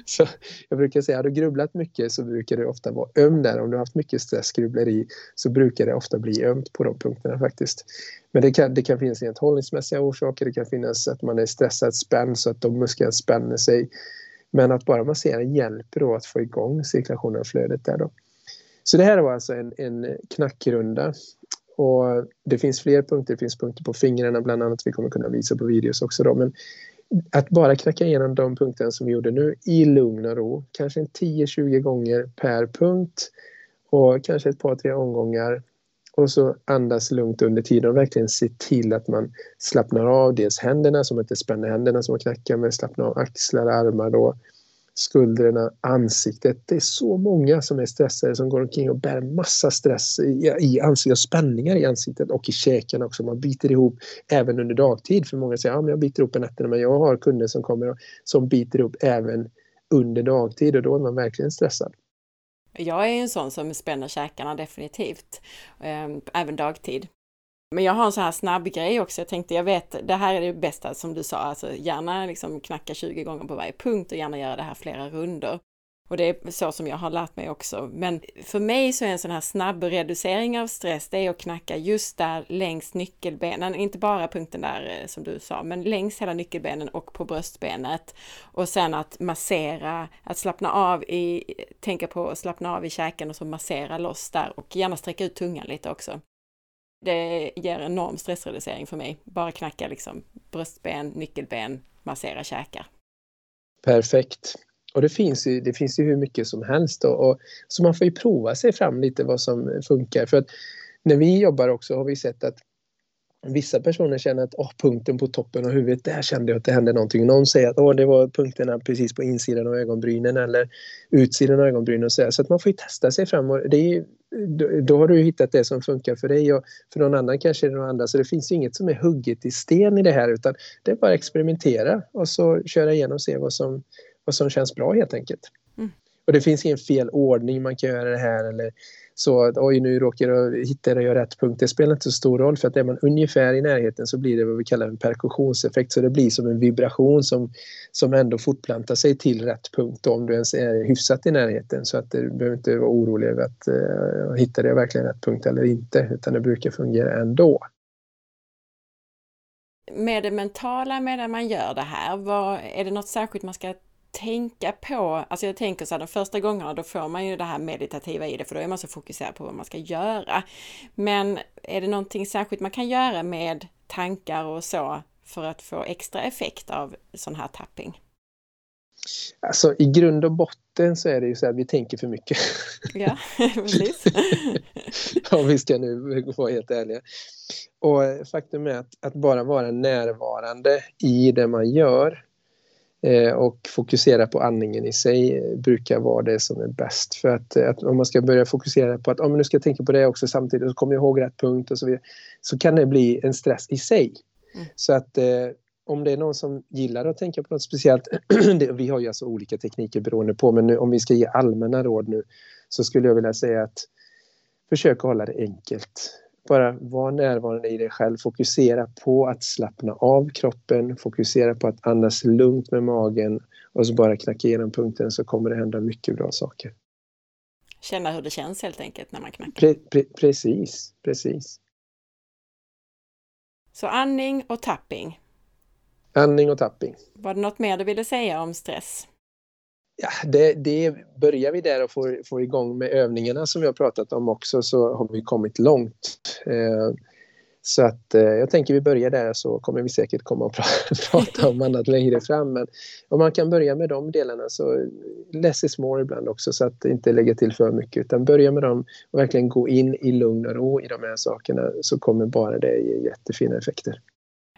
så jag brukar säga, har du grubblat mycket så brukar det ofta vara öm där. Om du har haft mycket stress, grubbleri, så brukar det ofta bli ömt på de punkterna faktiskt. Men det kan, det kan finnas rent hållningsmässiga orsaker. Det kan finnas att man är stressad, spänd så att de musklerna spänner sig. Men att bara massera hjälper då att få igång cirkulationen och flödet där då. Så det här var alltså en, en knackrunda och det finns fler punkter, det finns punkter på fingrarna bland annat, vi kommer kunna visa på videos också då. Men att bara knacka igenom de punkterna som vi gjorde nu i lugn och ro, kanske 10-20 gånger per punkt och kanske ett par, tre omgångar. Och så andas lugnt under tiden och verkligen se till att man slappnar av. Dels händerna, som inte spänner händerna som man knackar med, slappnar av axlar, armar då skuldrorna, ansiktet. Det är så många som är stressade som går omkring och bär massa stress i, i ansiktet, spänningar i ansiktet och i käken också. Man biter ihop även under dagtid. För många säger att ja, jag biter ihop på nätterna men jag har kunder som kommer och, som biter ihop även under dagtid och då är man verkligen stressad. Jag är en sån som spänner käkarna definitivt, eh, även dagtid. Men jag har en sån här snabb grej också. Jag tänkte, jag vet, det här är det bästa som du sa, alltså gärna liksom knacka 20 gånger på varje punkt och gärna göra det här flera runder. Och det är så som jag har lärt mig också. Men för mig så är en sån här snabb reducering av stress, det är att knacka just där längs nyckelbenen, inte bara punkten där eh, som du sa, men längs hela nyckelbenen och på bröstbenet. Och sen att massera, att slappna av i, tänka på att slappna av i käken och så massera loss där och gärna sträcka ut tungan lite också. Det ger enorm stressreducering för mig. Bara knacka liksom bröstben, nyckelben, massera käkar. Perfekt. Och det finns ju, det finns ju hur mycket som helst. Då. Och, så man får ju prova sig fram lite vad som funkar. För att när vi jobbar också har vi sett att Vissa personer känner att oh, punkten på toppen av huvudet, där kände jag att det hände någonting. Någon säger att oh, det var punkterna precis på insidan av ögonbrynen eller utsidan av ögonbrynen. Och så, så att man får testa sig fram. Och det är, då har du hittat det som funkar för dig och för någon annan kanske det är någon annan. Så det finns inget som är hugget i sten i det här utan det är bara att experimentera och så köra igenom och se vad som, vad som känns bra helt enkelt. Mm. Och det finns ingen fel ordning man kan göra det här eller så att oj nu råkar jag hitta och rätt punkt. Det spelar inte så stor roll för att är man ungefär i närheten så blir det vad vi kallar en perkussionseffekt. Så det blir som en vibration som, som ändå fortplantar sig till rätt punkt om du ens är hyfsat i närheten. Så att eh, du behöver inte vara orolig över att eh, uh, hittade jag verkligen rätt punkt eller inte utan det brukar fungera ändå. Med det mentala medan man gör det här, vad, är det något särskilt man ska tänka på, alltså jag tänker så här de första gångerna då får man ju det här meditativa i det för då är man så fokuserad på vad man ska göra. Men är det någonting särskilt man kan göra med tankar och så för att få extra effekt av sån här tapping? Alltså i grund och botten så är det ju så att vi tänker för mycket. Ja, precis. Om vi ska nu vara helt ärliga. Och faktum är att, att bara vara närvarande i det man gör och fokusera på andningen i sig brukar vara det som är bäst. För att, att om man ska börja fokusera på att om nu ska jag tänka på det också samtidigt och kommer jag ihåg rätt punkt och så vidare så kan det bli en stress i sig. Mm. Så att eh, om det är någon som gillar att tänka på något speciellt, vi har ju alltså olika tekniker beroende på, men nu, om vi ska ge allmänna råd nu så skulle jag vilja säga att försök att hålla det enkelt bara vara närvarande i dig själv. Fokusera på att slappna av kroppen, fokusera på att andas lugnt med magen och så bara knacka igenom punkten så kommer det hända mycket bra saker. Känna hur det känns helt enkelt när man knackar. Pre pre precis, precis. Så andning och tapping. Andning och tapping. Var det något mer du ville säga om stress? Ja, det, det, börjar vi där och får, får igång med övningarna som vi har pratat om också så har vi kommit långt. Eh, så att eh, jag tänker vi börjar där så kommer vi säkert komma och prata om annat längre fram. Men om man kan börja med de delarna så less is more ibland också så att inte lägga till för mycket utan börja med dem och verkligen gå in i lugn och ro i de här sakerna så kommer bara det ge jättefina effekter.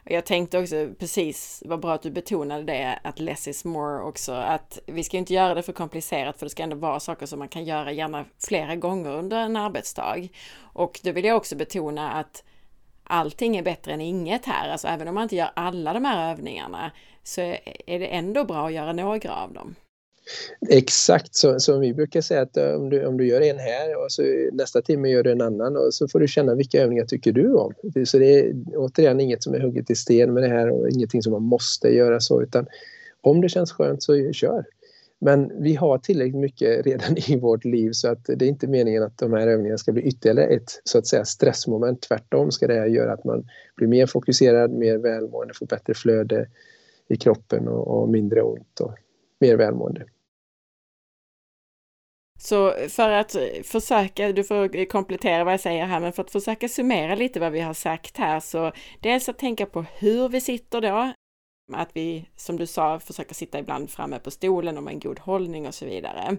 Jag tänkte också precis, vad bra att du betonade det, att less is more också, att vi ska inte göra det för komplicerat för det ska ändå vara saker som man kan göra gärna flera gånger under en arbetsdag. Och då vill jag också betona att allting är bättre än inget här, alltså även om man inte gör alla de här övningarna så är det ändå bra att göra några av dem. Exakt så, som vi brukar säga att eh, om du, om du gör en här och så nästa timme gör du en annan och så får du känna vilka övningar tycker du om. Så det är återigen inget som är hugget i sten med det här och ingenting som man måste göra så utan om det känns skönt så kör. Men vi har tillräckligt mycket redan i vårt liv så att det är inte meningen att de här övningarna ska bli ytterligare ett så att säga stressmoment. Tvärtom ska det här göra att man blir mer fokuserad, mer välmående, får bättre flöde i kroppen och, och mindre ont och mer välmående. Så för att försöka, du får komplettera vad jag säger här, men för att försöka summera lite vad vi har sagt här så dels att tänka på hur vi sitter då, att vi, som du sa, försöker sitta ibland framme på stolen och med en god hållning och så vidare.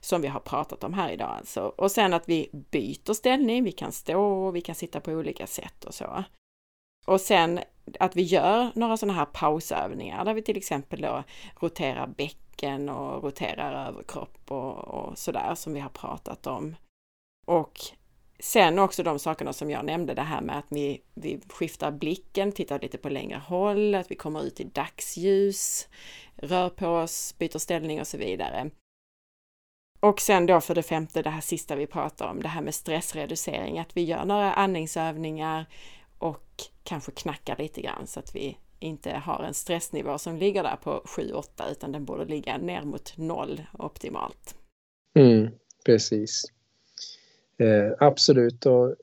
Som vi har pratat om här idag alltså. Och sen att vi byter ställning, vi kan stå och vi kan sitta på olika sätt och så. Och sen att vi gör några sådana här pausövningar där vi till exempel då roterar bäcken och roterar överkropp och, och sådär som vi har pratat om. Och sen också de sakerna som jag nämnde, det här med att vi, vi skiftar blicken, tittar lite på längre håll, att vi kommer ut i dagsljus, rör på oss, byter ställning och så vidare. Och sen då för det femte, det här sista vi pratar om, det här med stressreducering, att vi gör några andningsövningar och kanske knackar lite grann så att vi inte har en stressnivå som ligger där på 7-8 utan den borde ligga ner mot noll optimalt. Mm, precis. Eh, absolut och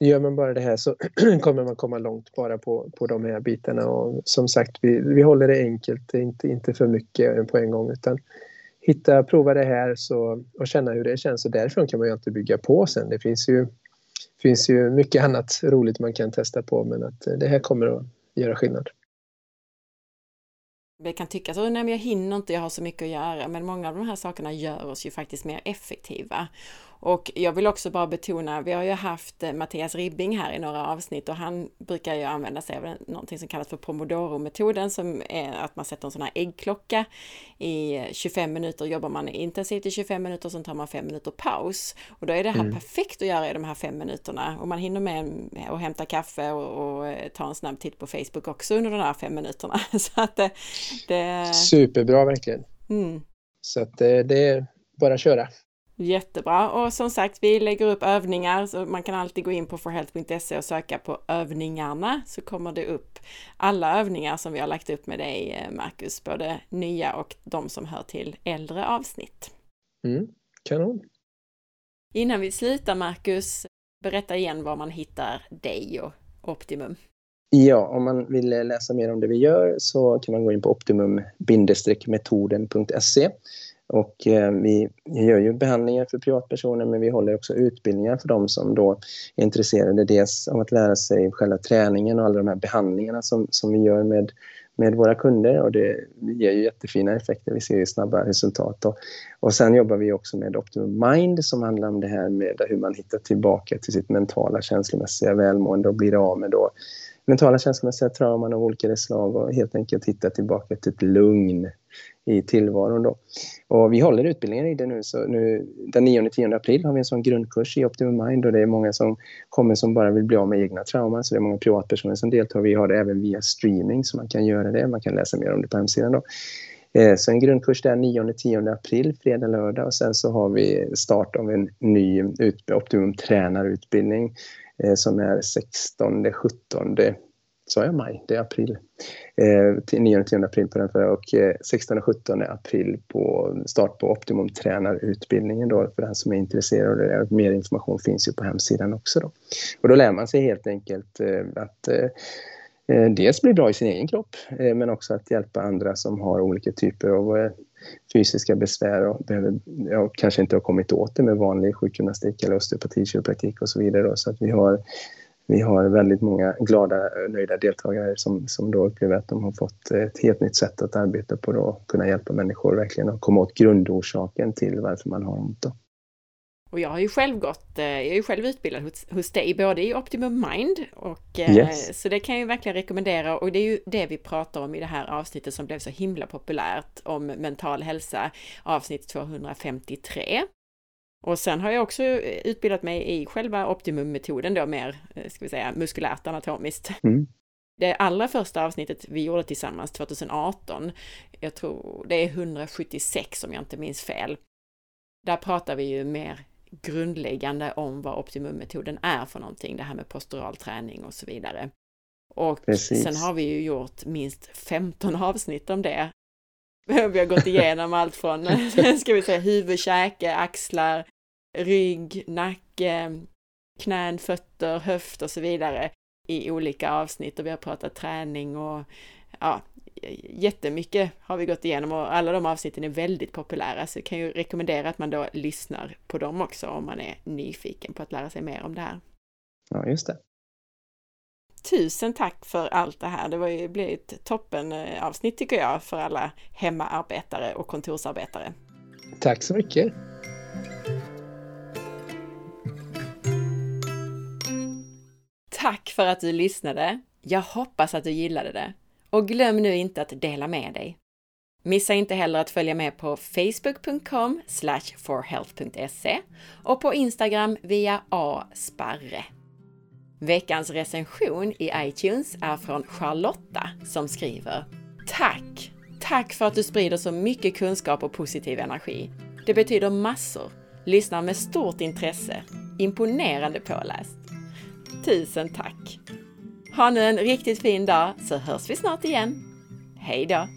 gör man bara det här så kommer man komma långt bara på, på de här bitarna och som sagt vi, vi håller det enkelt, inte, inte för mycket på en gång utan hitta, prova det här så, och känna hur det känns och därifrån kan man ju alltid bygga på sen. Det finns ju, finns ju mycket annat roligt man kan testa på men att eh, det här kommer att göra skillnad. Det kan tyckas att jag hinner inte, jag har så mycket att göra, men många av de här sakerna gör oss ju faktiskt mer effektiva. Och jag vill också bara betona, vi har ju haft eh, Mattias Ribbing här i några avsnitt och han brukar ju använda sig av någonting som kallas för pomodoro-metoden som är att man sätter en sån här äggklocka. I 25 minuter jobbar man intensivt i 25 minuter och sen tar man 5 minuter paus. Och då är det här mm. perfekt att göra i de här fem minuterna och man hinner med att hämta kaffe och, och eh, ta en snabb titt på Facebook också under de här fem minuterna. Så att det, det... Superbra verkligen. Mm. Så att det, det är bara att köra. Jättebra och som sagt vi lägger upp övningar så man kan alltid gå in på forhealth.se och söka på övningarna så kommer det upp alla övningar som vi har lagt upp med dig eh, Marcus, både nya och de som hör till äldre avsnitt. Mm, kanon! Innan vi slutar Marcus, berätta igen var man hittar dig och Optimum. Ja, om man vill läsa mer om det vi gör så kan man gå in på optimum-metoden.se och eh, vi gör ju behandlingar för privatpersoner men vi håller också utbildningar för de som då är intresserade dels av att lära sig själva träningen och alla de här behandlingarna som, som vi gör med, med våra kunder och det ger ju jättefina effekter, vi ser ju snabba resultat. Och, och sen jobbar vi också med Optimum Mind som handlar om det här med hur man hittar tillbaka till sitt mentala känslomässiga välmående och blir av med då mentala känslomässiga trauman av olika slag och helt enkelt hitta tillbaka till ett lugn i tillvaron. Då. Och vi håller utbildningen i det nu. Så nu den 9-10 april har vi en sån grundkurs i Optimum Mind och det är många som kommer som bara vill bli av med egna trauman. Så det är många privatpersoner som deltar. Vi har det även via streaming så man kan göra det. Man kan läsa mer om det på hemsidan. Då. Eh, så en grundkurs där 9-10 april, fredag, lördag och sen så har vi start av en ny Optimum tränarutbildning Eh, som är 16-17 sa jag maj? Det är april. Eh, 9-10 april på den förra och eh, 16 17 april på start på Optimum tränarutbildningen då för den som är intresserad. Och mer information finns ju på hemsidan också då. Och då lär man sig helt enkelt eh, att eh Eh, dels bli bra i sin egen kropp eh, men också att hjälpa andra som har olika typer av eh, fysiska besvär och behöver, ja, kanske inte har kommit åt det med vanlig sjukgymnastik eller osteopati, kiropraktik och så vidare. Då. Så att vi har vi har väldigt många glada, nöjda deltagare som, som då upplever att de har fått ett helt nytt sätt att arbeta på då, och kunna hjälpa människor verkligen att komma åt grundorsaken till varför man har ont. Då. Och jag har ju själv gått, eh, jag är ju själv utbildad hos, hos dig, både i Optimum Mind och eh, yes. så det kan jag ju verkligen rekommendera och det är ju det vi pratar om i det här avsnittet som blev så himla populärt om mental hälsa, avsnitt 253. Och sen har jag också utbildat mig i själva optimummetoden då mer, eh, ska vi säga, muskulärt anatomiskt. Mm. Det allra första avsnittet vi gjorde tillsammans 2018, jag tror det är 176 om jag inte minns fel. Där pratar vi ju mer grundläggande om vad optimummetoden är för någonting, det här med postural träning och så vidare. Och Precis. sen har vi ju gjort minst 15 avsnitt om det. Vi har gått igenom allt från, ska vi säga, huvud, käke, axlar, rygg, nacke, knän, fötter, höft och så vidare i olika avsnitt och vi har pratat träning och ja, jättemycket har vi gått igenom och alla de avsnitten är väldigt populära så jag kan ju rekommendera att man då lyssnar på dem också om man är nyfiken på att lära sig mer om det här. Ja, just det. Tusen tack för allt det här. Det var ju, blev ett toppen eh, avsnitt tycker jag för alla hemmaarbetare och kontorsarbetare. Tack så mycket. Tack för att du lyssnade. Jag hoppas att du gillade det och glöm nu inte att dela med dig. Missa inte heller att följa med på facebook.com forhealth.se och på Instagram via asparre. Veckans recension i iTunes är från Charlotta som skriver Tack! Tack för att du sprider så mycket kunskap och positiv energi. Det betyder massor. Lyssnar med stort intresse. Imponerande påläst. Tusen tack! Ha nu en riktigt fin dag så hörs vi snart igen. Hej då!